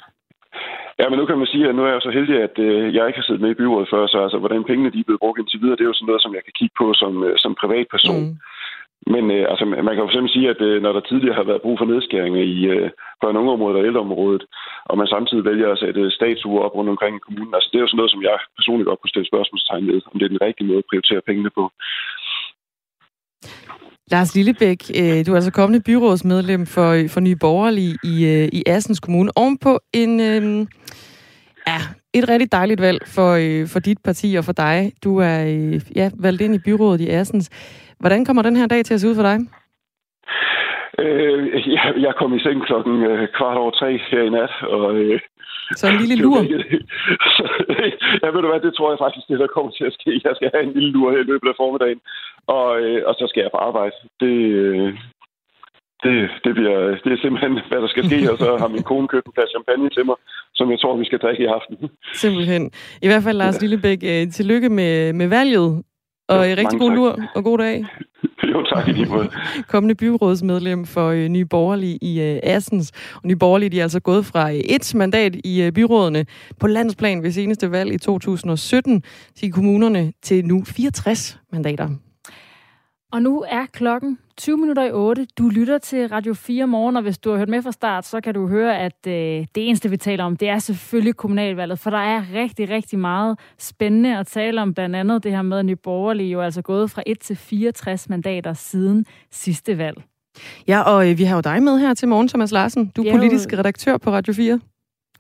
Ja, men nu kan man sige, at nu er jeg så heldig, at øh, jeg ikke har siddet med i byrådet før, så altså, hvordan pengene de er blevet brugt indtil videre, det er jo sådan noget, som jeg kan kigge på som, øh, som privatperson. Mm. Men øh, altså, man kan jo simpelthen sige, at øh, når der tidligere har været brug for nedskæringer i øh, børn- og ungeområdet og ældreområdet, og man samtidig vælger at sætte statuer op rundt omkring i kommunen, altså det er jo sådan noget, som jeg personligt godt kunne stille spørgsmålstegn ved, om det er den rigtige måde at prioritere pengene på. Lars Lillebæk, øh, du er altså kommende byrådsmedlem for, for Nye Borgerlige i, øh, i Assens Kommune. Ovenpå en, øh, ja, et rigtig dejligt valg for, øh, for dit parti og for dig. Du er øh, ja, valgt ind i byrådet i Assens. Hvordan kommer den her dag til at se ud for dig? Øh, jeg, jeg kom i seng klokken øh, kvart over tre her i nat, og... Øh, så en lille lur? så, ja, ved du hvad, det tror jeg faktisk, det der kommer til at ske. Jeg skal have en lille lur her i løbet af formiddagen, og, øh, og så skal jeg på arbejde. Det, øh, det, det, bliver, det er simpelthen, hvad der skal ske, og så har min kone købt en plads champagne til mig, som jeg tror, vi skal drikke i aften. Simpelthen. I hvert fald, Lars ja. Lillebæk, øh, tillykke med, med valget. Og jo, rigtig god tak. lur og god dag. jo, tak i lige måde. Kommende byrådsmedlem for øh, Nye Borgerlige i øh, Assens. Og Nye Borgerlige de er altså gået fra øh, et mandat i øh, byrådene på landsplan ved seneste valg i 2017 til kommunerne til nu 64 mandater. Og nu er klokken 20 minutter i 8. Du lytter til Radio 4 morgen, og hvis du har hørt med fra start, så kan du høre, at øh, det eneste, vi taler om, det er selvfølgelig kommunalvalget, for der er rigtig, rigtig meget spændende at tale om, blandt andet det her med, at Nye Borgerlige jo altså gået fra 1 til 64 mandater siden sidste valg. Ja, og øh, vi har jo dig med her til morgen, Thomas Larsen. Du er politisk redaktør på Radio 4.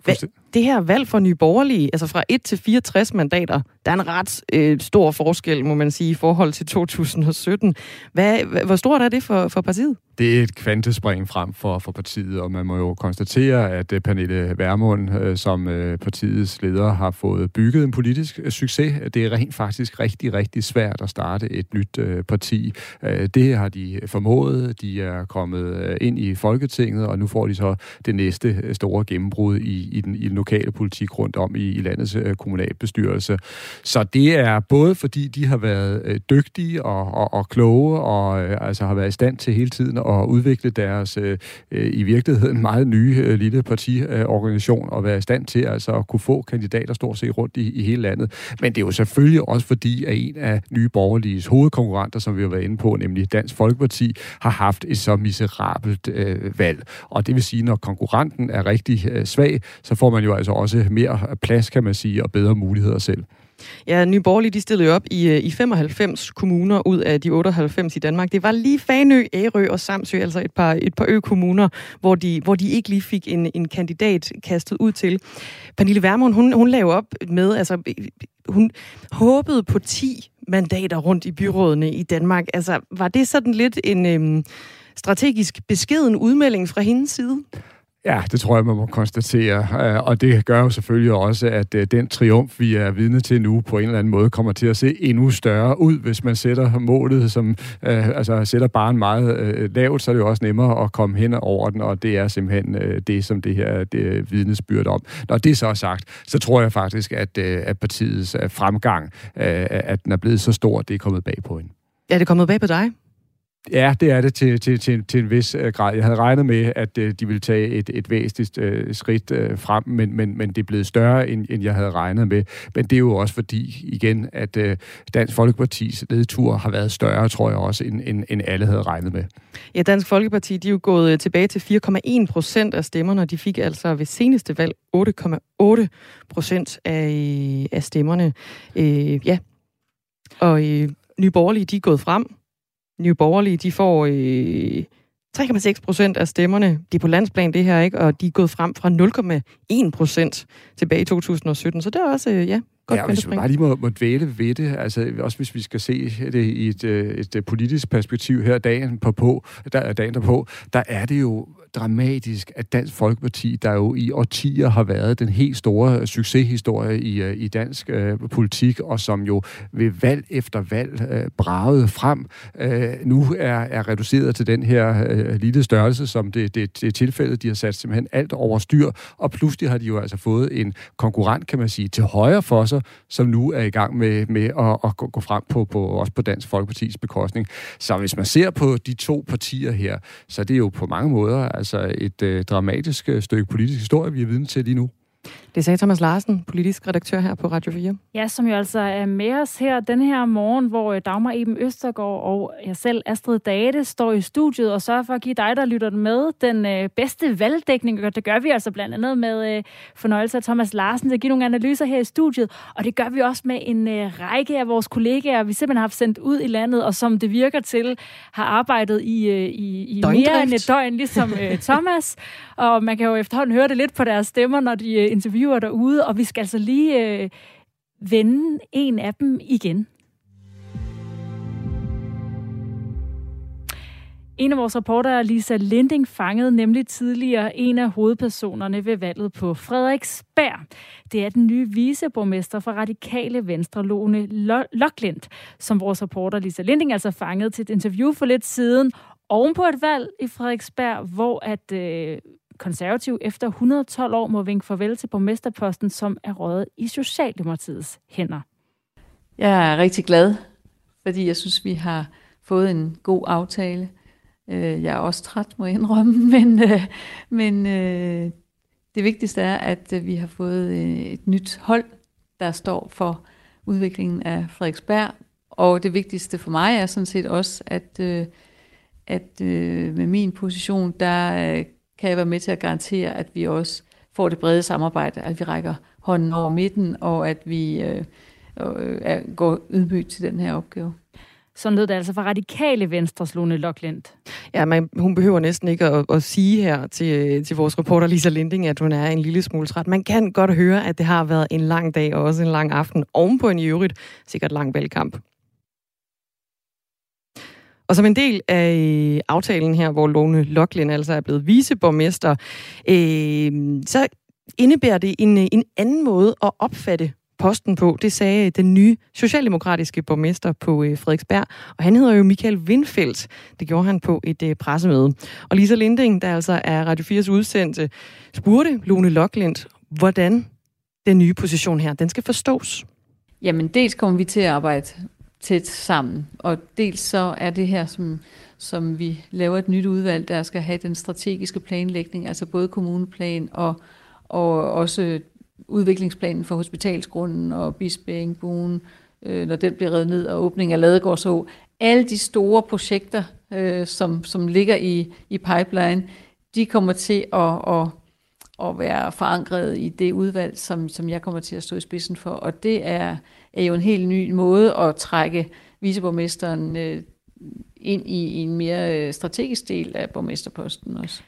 Hva, det her valg for Nye Borgerlige, altså fra 1 til 64 mandater, Der er en ret øh, stor forskel, må man sige, i forhold til 2017. Hvad, hvor stort er det for, for partiet? Det er et kvantespring frem for, for partiet, og man må jo konstatere, at øh, Pernille Vermund, øh, som uh, partiets leder, har fået bygget en politisk succes. Det er rent faktisk rigtig, rigtig svært at starte et nyt parti. Uh, det har de formået. De er kommet ind i Folketinget, og nu får de så det næste store gennembrud i, i, den, i den lokale politik rundt om i, i landets øh, kommunalbestyrelse. Så det er både fordi, de har været øh, dygtige og, og, og kloge, og øh, altså har været i stand til hele tiden at udvikle deres øh, øh, i virkeligheden meget nye øh, lille partiorganisation og være i stand til altså at kunne få kandidater stort set rundt i, i hele landet. Men det er jo selvfølgelig også fordi, at en af nye borgerliges hovedkonkurrenter, som vi har været inde på, nemlig Dansk Folkeparti, har haft et så miserabelt øh, valg. Og det vil sige, når konkurrenten er rigtig øh, svag, så får man jo altså også mere plads, kan man sige, og bedre muligheder selv. Ja, Nye Borgerlige, de stillede jo op i, øh, i 95 kommuner ud af de 98 i Danmark. Det var lige Fanø, Ærø og Samsø, altså et par, et par ø-kommuner, hvor de, hvor de ikke lige fik en, en kandidat kastet ud til. Pernille Vermund, hun, hun lavede op med, altså hun håbede på 10 mandater rundt i byrådene i Danmark. Altså, var det sådan lidt en øhm, strategisk beskeden udmelding fra hendes side? Ja, det tror jeg, man må konstatere. Øh, og det gør jo selvfølgelig også, at øh, den triumf, vi er vidne til nu, på en eller anden måde kommer til at se endnu større ud, hvis man sætter målet, som øh, altså sætter barn meget øh, lavt, så er det jo også nemmere at komme hen over den, og det er simpelthen det, som det her det vidnesbyrd om. Når det så er sagt, så tror jeg faktisk, at, at partiets fremgang, at den er blevet så stor, det er kommet bag på hende. Er det kommet bag på dig? Ja, det er det til, til, til, til en vis øh, grad. Jeg havde regnet med, at øh, de ville tage et, et væsentligt øh, skridt øh, frem, men, men, men det er blevet større, end, end jeg havde regnet med. Men det er jo også fordi, igen, at øh, Dansk Folkepartis ledetur har været større, tror jeg også, end, end, end alle havde regnet med. Ja, Dansk Folkeparti, de er jo gået øh, tilbage til 4,1 procent af stemmerne, og de fik altså ved seneste valg 8,8 procent af, af stemmerne. Øh, ja, og øh, Nye Borgerlige, de er gået frem Nye Borgerlige, de får øh, 3,6 procent af stemmerne. Det er på landsplan, det her, ikke? Og de er gået frem fra 0,1 procent tilbage i 2017. Så det er også, øh, ja, godt ja, hvis vi bare lige må, må dvæle ved det, altså også hvis vi skal se det i et, øh, et, et politisk perspektiv her dagen på, på der, dagen derpå, der er det jo dramatisk, at Dansk Folkeparti, der jo i årtier har været den helt store succeshistorie i, øh, i dansk øh, politik, og som jo ved valg efter valg øh, bragede frem, øh, nu er, er reduceret til den her øh, lille størrelse, som det, det, det er tilfældet. De har sat simpelthen alt over styr, og pludselig har de jo altså fået en konkurrent, kan man sige, til højre for sig, som nu er i gang med, med at, at gå frem på, på, også på Dansk Folkepartis bekostning. Så hvis man ser på de to partier her, så er det jo på mange måder altså et øh, dramatisk øh, stykke politisk historie, vi er vidne til lige nu. Det sagde Thomas Larsen, politisk redaktør her på Radio 4. Ja, som jo altså er med os her den her morgen, hvor øh, Dagmar Eben Østergaard og jeg selv, Astrid Date, står i studiet og sørger for at give dig, der lytter med, den øh, bedste valgdækning. Og det gør vi altså blandt andet med øh, fornøjelse af Thomas Larsen til at give nogle analyser her i studiet. Og det gør vi også med en øh, række af vores kollegaer, vi simpelthen har sendt ud i landet, og som det virker til, har arbejdet i, øh, i, i mere end et døgn, ligesom øh, Thomas. og man kan jo efterhånden høre det lidt på deres stemmer, når de øh, interviewer derude, og vi skal altså lige øh, vende en af dem igen. En af vores reportere, Lisa Linding, fangede nemlig tidligere en af hovedpersonerne ved valget på Frederiksberg. Det er den nye viceborgmester for Radikale Venstre, Lone Loklind, som vores reporter Lisa Linding altså fangede til et interview for lidt siden oven på et valg i Frederiksberg, hvor at øh, konservativ efter 112 år må vinke farvel til borgmesterposten, som er røget i Socialdemokratiets hænder. Jeg er rigtig glad, fordi jeg synes, vi har fået en god aftale. Øh, jeg er også træt, må jeg indrømme, men, øh, men øh, det vigtigste er, at vi har fået et nyt hold, der står for udviklingen af Frederiksberg. Og det vigtigste for mig er sådan set også, at, at med min position, der kan jeg være med til at garantere, at vi også får det brede samarbejde, at vi rækker hånden over midten, og at vi øh, øh, går ydmygt til den her opgave. Sådan lød det altså fra radikale Venstres Lone Locklind. Ja, men hun behøver næsten ikke at, at sige her til, til vores reporter Lisa Linding, at hun er en lille smule træt. Man kan godt høre, at det har været en lang dag og også en lang aften ovenpå en i øvrigt sikkert lang valgkamp. Og som en del af øh, aftalen her, hvor Lone Locklind altså er blevet viceborgmester, øh, så indebærer det en, øh, en anden måde at opfatte posten på. Det sagde øh, den nye socialdemokratiske borgmester på Frederiksberg, og han hedder jo Michael Windfeldt. Det gjorde han på et pressemøde. Og Lisa Linding, der altså er Radio 4's udsendte, spurgte Lone Locklind, hvordan den nye position her, den skal forstås. Jamen, dels kommer vi til at arbejde tæt sammen, og dels så er det her, som, som vi laver et nyt udvalg, der skal have den strategiske planlægning, altså både kommuneplan og, og også udviklingsplanen for hospitalsgrunden og Bispebjergbuen, øh, når den bliver reddet ned, og åbning af Ladegårdså. Alle de store projekter, øh, som, som ligger i, i pipeline, de kommer til at, at, at være forankret i det udvalg, som, som jeg kommer til at stå i spidsen for. Og det er, er jo en helt ny måde at trække viceborgmesteren øh, ind i, i en mere øh, strategisk del af borgmesterposten også.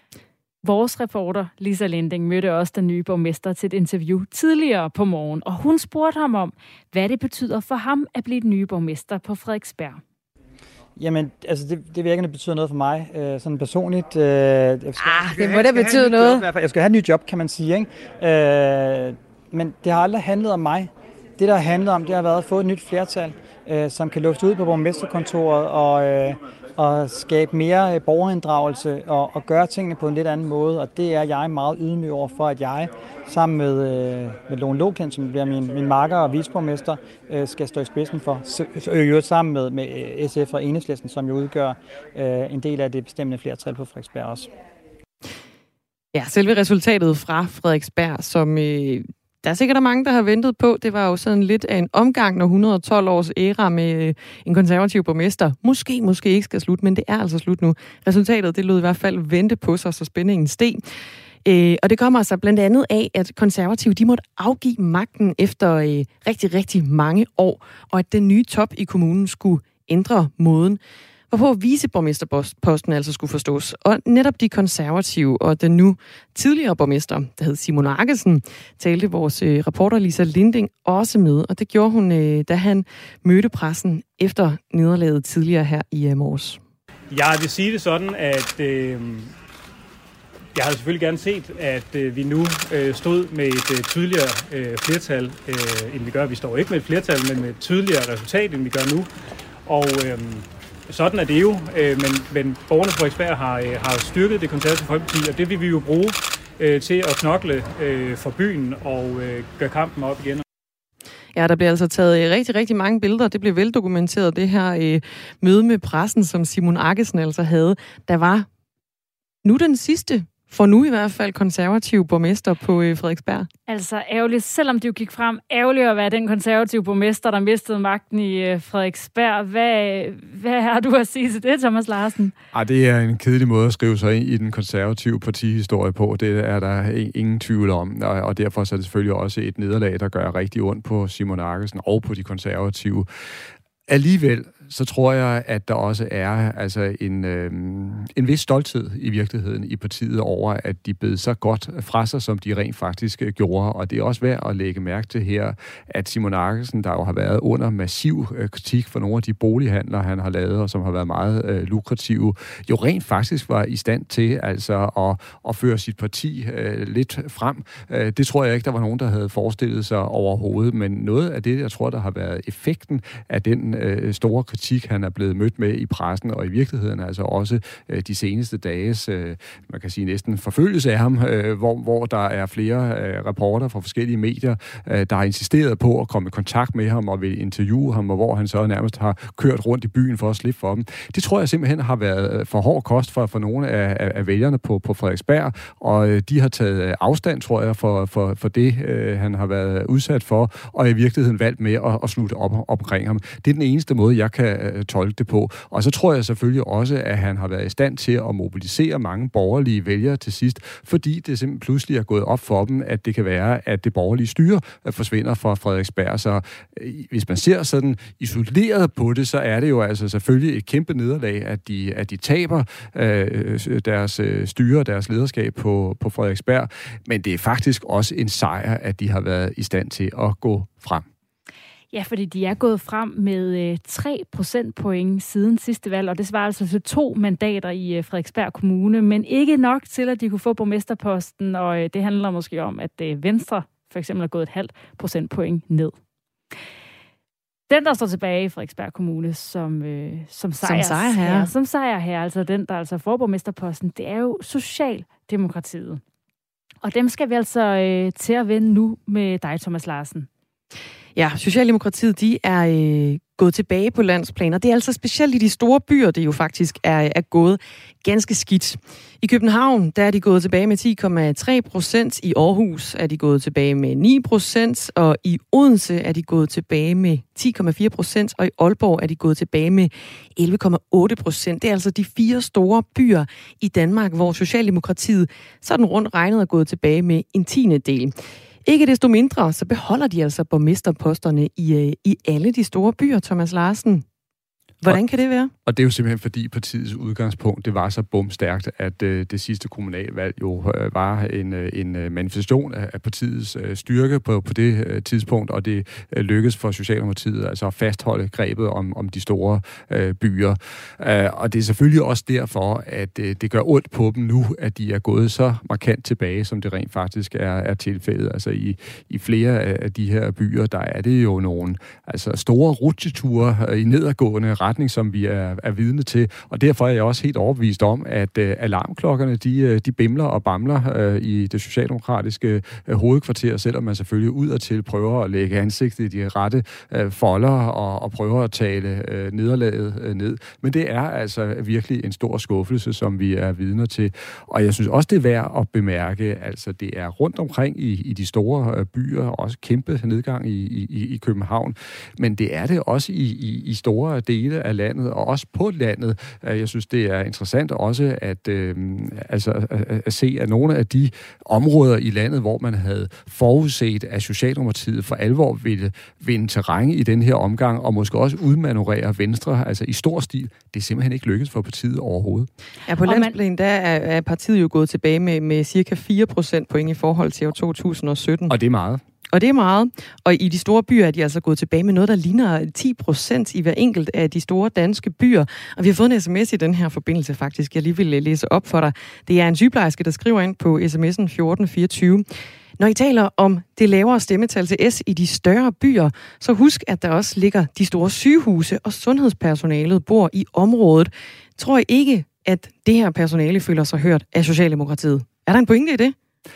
Vores reporter Lisa Lending mødte også den nye borgmester til et interview tidligere på morgen, og hun spurgte ham om, hvad det betyder for ham at blive den nye borgmester på Frederiksberg. Jamen, altså det, det virker, det betyder noget for mig, øh, sådan personligt. Øh, jeg skal, ah, det må da betyde noget. Job, jeg skal have et nyt job, kan man sige. Ikke? Øh, men det har aldrig handlet om mig. Det, der har handlet om, det har været at få et nyt flertal, øh, som kan lufte ud på borgmesterkontoret og, øh, og skabe mere øh, borgerinddragelse og, og gøre tingene på en lidt anden måde. Og det er jeg meget ydmyg over for, at jeg sammen med, øh, med Lone Loken, som bliver min, min marker og visborgmester, øh, skal stå i spidsen for. Jo sammen med, med øh, SF og Enhedslisten, som jo udgør øh, en del af det bestemmende flertal på Frederiksberg også. Ja, selve resultatet fra Frederiksberg, som øh, der er sikkert mange, der har ventet på. Det var jo sådan lidt af en omgang, når 112 års æra med øh, en konservativ borgmester måske, måske ikke skal slutte, men det er altså slut nu. Resultatet, det lød i hvert fald vente på sig, så spændingen steg. Øh, og det kommer altså blandt andet af, at konservative de måtte afgive magten efter øh, rigtig, rigtig mange år, og at den nye top i kommunen skulle ændre måden, hvorpå viceborgmesterposten altså skulle forstås. Og netop de konservative og den nu tidligere borgmester, der hed Simon Arkesen, talte vores øh, reporter Lisa Linding også med, og det gjorde hun, øh, da han mødte pressen efter nederlaget tidligere her i øh, morges. Jeg vil sige det sådan, at øh, jeg havde selvfølgelig gerne set, at øh, vi nu øh, stod med et øh, tydeligere øh, flertal, øh, end vi gør. Vi står ikke med et flertal, men med et tydeligere resultat, end vi gør nu. Og øh, sådan er det jo, øh, men, men borgerne på Frederiksberg har, øh, har styrket det konservative folkeparti, og det vil vi jo bruge øh, til at knokle øh, for byen og øh, gøre kampen op igen. Ja, der bliver altså taget øh, rigtig, rigtig mange billeder. Det blev veldokumenteret, det her øh, møde med pressen, som Simon Arkesen altså havde. Der var nu den sidste for nu i hvert fald konservativ borgmester på øh, Frederiksberg. Altså ærgerligt, selvom det jo gik frem, ærgerligt at være den konservative borgmester, der mistede magten i øh, Frederiksberg. Hvad, hvad har du at sige til det, Thomas Larsen? Ej, det er en kedelig måde at skrive sig ind i den konservative partihistorie på. Det er der ingen tvivl om, og, og derfor er det selvfølgelig også et nederlag, der gør rigtig ondt på Simon Arkesen og på de konservative. Alligevel så tror jeg, at der også er altså en, øh, en vis stolthed i virkeligheden i partiet over, at de bed så godt fra sig, som de rent faktisk øh, gjorde. Og det er også værd at lægge mærke til her, at Simon Arkesen, der jo har været under massiv øh, kritik for nogle af de bolighandler, han har lavet, og som har været meget øh, lukrative, jo rent faktisk var i stand til altså at, at føre sit parti øh, lidt frem. Øh, det tror jeg ikke, der var nogen, der havde forestillet sig overhovedet, men noget af det, jeg tror, der har været effekten af den øh, store kritik, han er blevet mødt med i pressen, og i virkeligheden altså også øh, de seneste dages, øh, man kan sige næsten forfølgelse af ham, øh, hvor, hvor der er flere øh, fra forskellige medier, øh, der har insisteret på at komme i kontakt med ham og vil interviewe ham, og hvor han så nærmest har kørt rundt i byen for at slippe for dem. Det tror jeg simpelthen har været øh, for hård kost for, for nogle af, af, af vælgerne på, på Frederiksberg, og øh, de har taget øh, afstand, tror jeg, for, for, for det, øh, han har været udsat for, og i virkeligheden valgt med at, at slutte op omkring ham. Det er den eneste måde, jeg kan kan øh, tolke det på. Og så tror jeg selvfølgelig også, at han har været i stand til at mobilisere mange borgerlige vælgere til sidst, fordi det simpelthen pludselig er gået op for dem, at det kan være, at det borgerlige styre øh, forsvinder fra Frederiksberg. Så øh, hvis man ser sådan isoleret på det, så er det jo altså selvfølgelig et kæmpe nederlag, at de, at de taber øh, deres øh, styre og deres lederskab på, på Frederiksberg. Men det er faktisk også en sejr, at de har været i stand til at gå frem. Ja, fordi de er gået frem med øh, 3 procentpoint siden sidste valg, og det svarer altså til to mandater i øh, Frederiksberg Kommune, men ikke nok til, at de kunne få borgmesterposten, og øh, det handler måske om, at øh, Venstre for eksempel er gået et halvt procentpoint ned. Den, der står tilbage i Frederiksberg Kommune som, øh, som, sejr, som sejrherre. Ja, som sejrherre, altså den, der altså får borgmesterposten, det er jo Socialdemokratiet. Og dem skal vi altså øh, til at vende nu med dig, Thomas Larsen. Ja, Socialdemokratiet, de er øh, gået tilbage på landsplan, og det er altså specielt i de store byer, det jo faktisk er, er gået ganske skidt. I København, der er de gået tilbage med 10,3 procent, i Aarhus er de gået tilbage med 9 procent, og i Odense er de gået tilbage med 10,4 procent, og i Aalborg er de gået tilbage med 11,8 procent. Det er altså de fire store byer i Danmark, hvor Socialdemokratiet sådan rundt regnet er gået tilbage med en tiende del. Ikke desto mindre, så beholder de altså borgmesterposterne i, øh, i alle de store byer, Thomas Larsen. Hvordan kan det være? Og det er jo simpelthen fordi partiets udgangspunkt, det var så bumstærkt, at øh, det sidste kommunalvalg jo øh, var en, øh, en øh, manifestation af, af partiets øh, styrke på, på det øh, tidspunkt, og det øh, lykkedes for Socialdemokratiet altså at fastholde grebet om, om de store øh, byer. Øh, og det er selvfølgelig også derfor, at øh, det gør ondt på dem nu, at de er gået så markant tilbage, som det rent faktisk er, er tilfældet. Altså i, i flere af de her byer, der er det jo nogle altså store rutsjeture øh, i nedadgående retning, som vi er, er vidne til. Og derfor er jeg også helt overbevist om, at øh, alarmklokkerne, de, øh, de bimler og bamler øh, i det socialdemokratiske øh, hovedkvarter, selvom man selvfølgelig udadtil prøver at lægge ansigtet i de rette øh, folder og, og prøver at tale øh, nederlaget øh, ned. Men det er altså virkelig en stor skuffelse, som vi er vidner til. Og jeg synes også, det er værd at bemærke, altså det er rundt omkring i, i de store øh, byer, også kæmpe nedgang i, i, i København, men det er det også i, i, i store dele af landet, og også på landet. Øh, jeg synes, det er interessant også at, øh, altså, at, at se, at nogle af de områder i landet, hvor man havde forudset, at Socialdemokratiet for alvor ville vinde terræn i den her omgang, og måske også udmanøvrere Venstre, altså i stor stil, det er simpelthen ikke lykkedes for partiet overhovedet. Ja, på landsplan, der er, er partiet jo gået tilbage med, med cirka 4 procent point i forhold til år 2017. Og det er meget. Og det er meget. Og i de store byer er de altså gået tilbage med noget, der ligner 10 procent i hver enkelt af de store danske byer. Og vi har fået en sms i den her forbindelse faktisk, jeg lige vil øh, læse op for dig. Det er en sygeplejerske, der skriver ind på sms'en 1424. Når I taler om det lavere stemmetal til S i de større byer, så husk, at der også ligger de store sygehuse, og sundhedspersonalet bor i området. Tror I ikke, at det her personale føler sig hørt af Socialdemokratiet? Er der en pointe i det?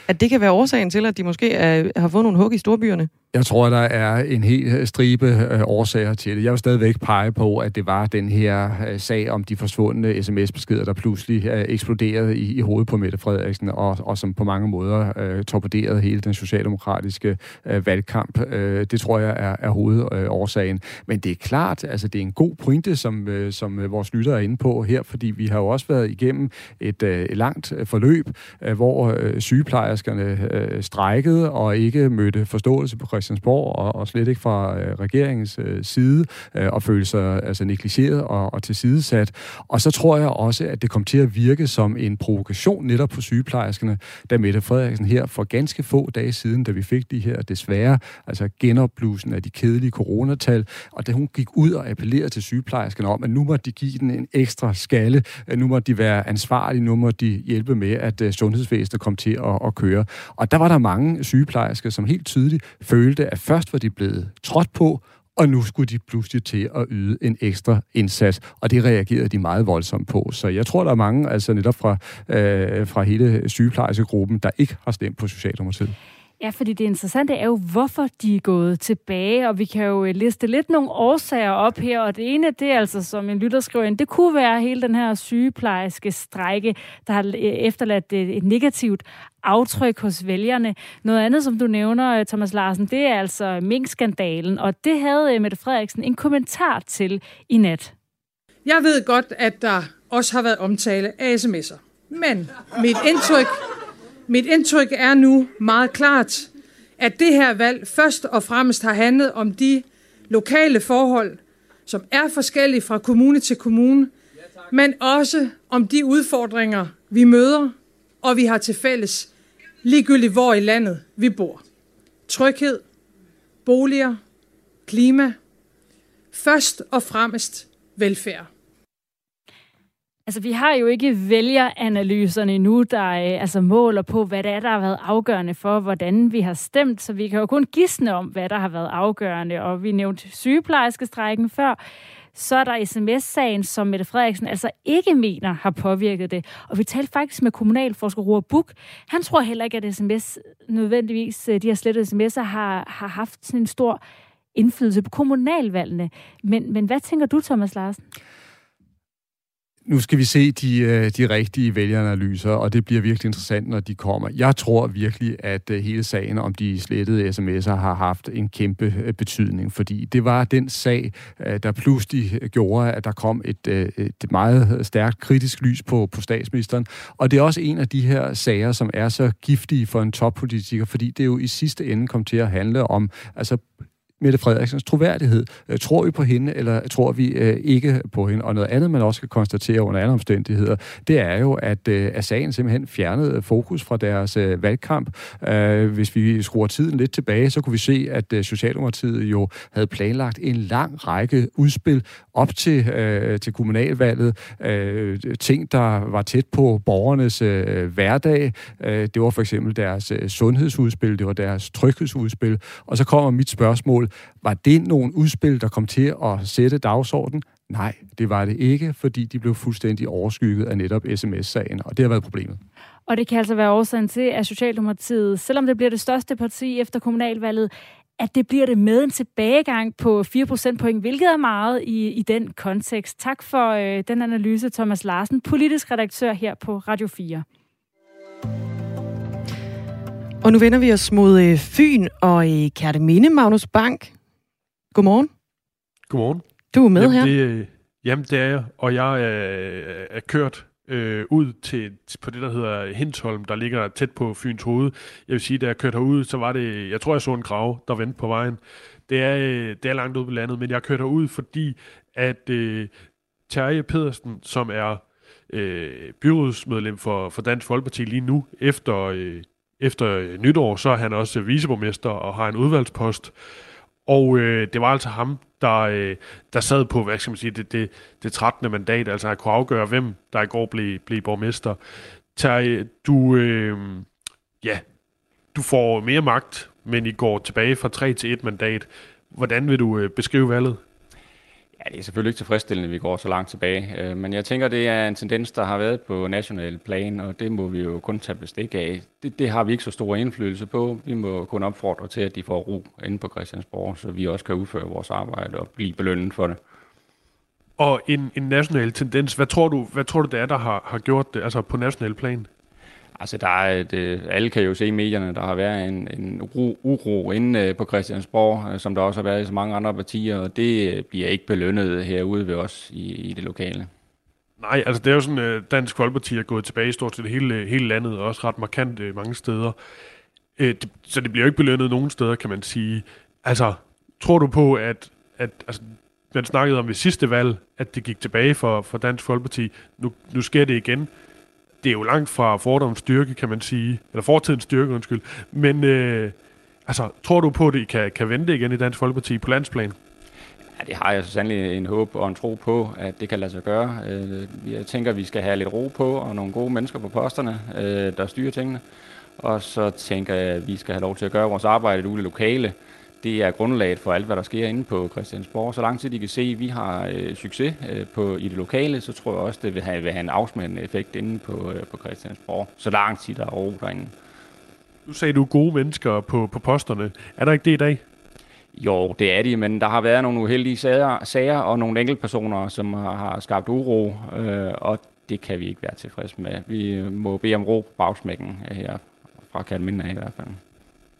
At det kan være årsagen til, at de måske er, har fået nogle hug i storbyerne? Jeg tror, der er en hel øh, stribe øh, årsager til det. Jeg vil stadigvæk pege på, at det var den her øh, sag om de forsvundne sms-beskeder, der pludselig øh, eksploderede i, i hovedet på Mette Frederiksen, og, og som på mange måder øh, torpederede hele den socialdemokratiske øh, valgkamp. Øh, det tror jeg er, er hovedårsagen. Øh, Men det er klart, altså det er en god pointe, som, øh, som øh, vores lytter er inde på her, fordi vi har jo også været igennem et øh, langt øh, forløb, øh, hvor øh, sygeplejerskerne øh, strækkede og ikke mødte forståelse på Christiansborg, og, og slet ikke fra øh, regeringens øh, side, øh, og føle sig altså, negligeret og, og tilsidesat. Og så tror jeg også, at det kom til at virke som en provokation netop på sygeplejerskerne, da Mette Frederiksen her for ganske få dage siden, da vi fik de her desværre, altså genopblusen af de kedelige coronatal, og da hun gik ud og appellerede til sygeplejerskerne om, at nu må de give den en ekstra skalle, nu må de være ansvarlige, nu må de hjælpe med, at uh, sundhedsvæsenet kom til at, at køre. Og der var der mange sygeplejersker, som helt tydeligt følte, at først var de blevet trådt på, og nu skulle de pludselig til at yde en ekstra indsats, og det reagerede de meget voldsomt på. Så jeg tror, der er mange, altså netop fra, øh, fra hele sygeplejerskegruppen, der ikke har stemt på Socialdemokratiet. Ja, fordi det interessante er jo, hvorfor de er gået tilbage, og vi kan jo øh, liste lidt nogle årsager op her, og det ene, det er altså, som en lytter skriver ind, det kunne være hele den her sygeplejerske strække, der har øh, efterladt øh, et negativt aftryk hos vælgerne. Noget andet, som du nævner, Thomas Larsen, det er altså minkskandalen, og det havde Mette Frederiksen en kommentar til i nat. Jeg ved godt, at der også har været omtale af sms'er. Men mit indtryk, mit indtryk er nu meget klart, at det her valg først og fremmest har handlet om de lokale forhold, som er forskellige fra kommune til kommune, men også om de udfordringer, vi møder, og vi har til fælles, ligegyldigt hvor i landet vi bor. Tryghed, boliger, klima, først og fremmest velfærd. Altså, vi har jo ikke vælgeranalyserne endnu, der øh, altså måler på, hvad det er, der har været afgørende for, hvordan vi har stemt. Så vi kan jo kun gisne om, hvad der har været afgørende. Og vi nævnte sygeplejerskestrækken før. Så er der sms-sagen, som Mette Frederiksen altså ikke mener har påvirket det. Og vi talte faktisk med kommunalforsker Roar Buk. Han tror heller ikke, at sms nødvendigvis, øh, de her slettede sms'er, har, har haft sådan en stor indflydelse på kommunalvalgene. Men, men hvad tænker du, Thomas Larsen? Nu skal vi se de, øh, de rigtige vælgeranalyser, og det bliver virkelig interessant, når de kommer. Jeg tror virkelig, at øh, hele sagen om de slettede sms'er har haft en kæmpe øh, betydning, fordi det var den sag, der pludselig gjorde, at der kom et, et meget stærkt kritisk lys på, på statsministeren. Og det er også en af de her sager, som er så giftige for en toppolitiker, fordi det jo i sidste ende kom til at handle om altså Mette Frederiksens troværdighed. Øh, tror vi på hende, eller tror vi øh, ikke på hende? Og noget andet, man også kan konstatere under andre omstændigheder, det er jo, at, øh, at sagen simpelthen fjernede fokus fra deres valgkamp. Hvis vi skruer tiden lidt tilbage, så kunne vi se, at Socialdemokratiet jo havde planlagt en lang række udspil op til, til kommunalvalget. Ting, der var tæt på borgernes hverdag. Det var for eksempel deres sundhedsudspil, det var deres tryghedsudspil. Og så kommer mit spørgsmål, var det nogle udspil, der kom til at sætte dagsordenen? Nej, det var det ikke, fordi de blev fuldstændig overskygget af netop sms-sagen, og det har været problemet. Og det kan altså være årsagen til, at Socialdemokratiet, selvom det bliver det største parti efter kommunalvalget, at det bliver det med en tilbagegang på 4 procentpoint, hvilket er meget i, i den kontekst. Tak for øh, den analyse, Thomas Larsen, politisk redaktør her på Radio 4. Og nu vender vi os mod øh, Fyn og i Kærteminde, Magnus Bank. Godmorgen. Godmorgen. Du er med jamen, her. Det, jamen, det er jeg, og jeg er, er kørt øh, ud til, på det, der hedder Hensholm, der ligger tæt på Fyns hoved. Jeg vil sige, da jeg kørte herud, så var det, jeg tror, jeg så en grav, der vendte på vejen. Det er, øh, det er langt ude på landet, men jeg kørte herud, fordi at øh, Terje Pedersen, som er øh, byrådsmedlem for, for Dansk Folkeparti lige nu, efter øh, efter øh, nytår, så er han også viceborgmester og har en udvalgspost. Og øh, det var altså ham, der, øh, der sad på, hvad skal man sige, det, det, det 13. mandat, altså at kunne afgøre, hvem der i går blev, blev borgmester. Terje, du, øh, ja, du får mere magt, men I går tilbage fra 3 til 1 mandat. Hvordan vil du øh, beskrive valget? Ja, det er selvfølgelig ikke tilfredsstillende, at vi går så langt tilbage. Øh, men jeg tænker, det er en tendens, der har været på national plan, og det må vi jo kun tage bestik af. Det, det har vi ikke så stor indflydelse på. Vi må kun opfordre til, at de får ro inde på Christiansborg, så vi også kan udføre vores arbejde og blive belønnet for det. Og en, en national tendens, hvad tror du, hvad tror du det er, der har, har gjort det, altså på national plan? Altså, der er et, øh, alle kan jo se i medierne, der har været en, en uro, uro inde øh, på Christiansborg, øh, som der også har været i så mange andre partier, og det bliver ikke belønnet herude ved os i, i det lokale. Nej, altså det er jo sådan, at Dansk Folkeparti er gået tilbage i stort set hele, hele landet, og også ret markant mange steder. Så det bliver jo ikke belønnet nogen steder, kan man sige. Altså, tror du på, at, at altså, man snakkede om ved sidste valg, at det gik tilbage for, for Dansk Folkeparti. Nu, nu sker det igen det er jo langt fra fordoms styrke, kan man sige. Eller fortidens styrke, undskyld. Men øh, altså, tror du på, at I kan, kan vente igen i Dansk Folkeparti på landsplan? Ja, det har jeg så sandelig en håb og en tro på, at det kan lade sig gøre. Øh, jeg tænker, at vi skal have lidt ro på, og nogle gode mennesker på posterne, øh, der styrer tingene. Og så tænker jeg, at vi skal have lov til at gøre vores arbejde ude i lokale det er grundlaget for alt, hvad der sker inde på Christiansborg. Så lang tid de kan se, at vi har øh, succes øh, på, i det lokale, så tror jeg også, det vil have, vil have en afsmændende effekt inde på, øh, på Christiansborg. Så lang tid der er ro derinde. Du sagde, du gode mennesker på, på posterne. Er der ikke det i dag? Jo, det er de, men der har været nogle uheldige sager, sager og nogle enkeltpersoner, som har, har skabt uro, øh, og det kan vi ikke være tilfreds med. Vi må bede om ro på bagsmækken her fra Kalminde af i hvert fald.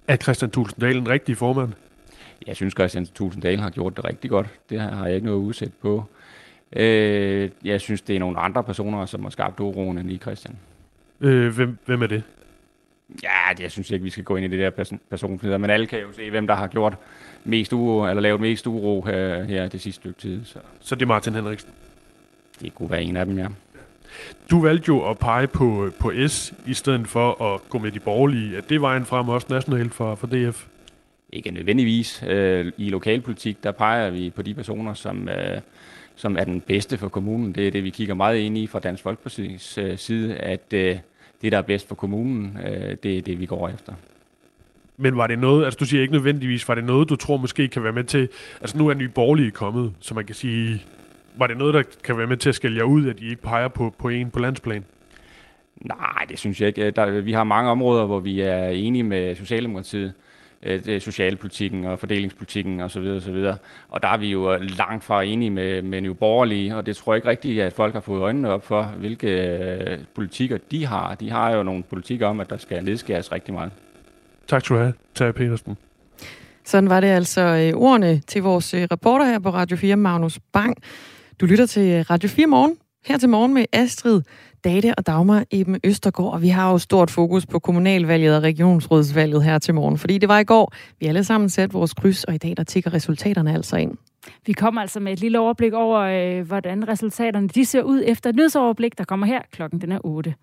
Er Christian Tulsendal en rigtig formand? Jeg synes, Christian Tulsendal har gjort det rigtig godt. Det har jeg ikke noget udsæt på. Øh, jeg synes, det er nogle andre personer, som har skabt uroen end lige Christian. Øh, hvem, hvem er det? Ja, jeg synes ikke, vi skal gå ind i det der person personligheder, men alle kan jo se, hvem der har gjort mest uro, eller lavet mest uro her, her det sidste stykke tid. Så. så det er Martin Henriksen? Det kunne være en af dem, ja. Du valgte jo at pege på, på S, i stedet for at gå med de borgerlige. Er det vejen frem også nationalt for, for DF? Ikke nødvendigvis. Øh, I lokalpolitik, der peger vi på de personer, som, øh, som er den bedste for kommunen. Det er det, vi kigger meget ind i fra Dansk Folkeparti's øh, side, at det, der er bedst for kommunen, det er det, vi går efter. Men var det noget, altså du siger ikke nødvendigvis, var det noget, du tror måske kan være med til, altså nu er nye borgerlige kommet, så man kan sige, var det noget, der kan være med til at skælde jer ud, at I ikke peger på, på en på landsplan? Nej, det synes jeg ikke. Der, vi har mange områder, hvor vi er enige med Socialdemokratiet. Øh, socialpolitikken og fordelingspolitikken osv. Og, Og der er vi jo langt fra enige med, med Nye Borgerlige, og det tror jeg ikke rigtigt, at folk har fået øjnene op for, hvilke øh, politikker de har. De har jo nogle politikker om, at der skal nedskæres rigtig meget. Tak skal du have, Tage Petersen. Sådan var det altså øh, ordene til vores reporter her på Radio 4, Magnus Bang. Du lytter til Radio 4 morgen, her til morgen med Astrid Date og Dagmar Eben Østergaard, og vi har jo stort fokus på kommunalvalget og regionsrådsvalget her til morgen, fordi det var i går, vi alle sammen satte vores kryds, og i dag der tigger resultaterne altså ind. Vi kommer altså med et lille overblik over, øh, hvordan resultaterne de ser ud efter et nyhedsoverblik, der kommer her klokken den er 8.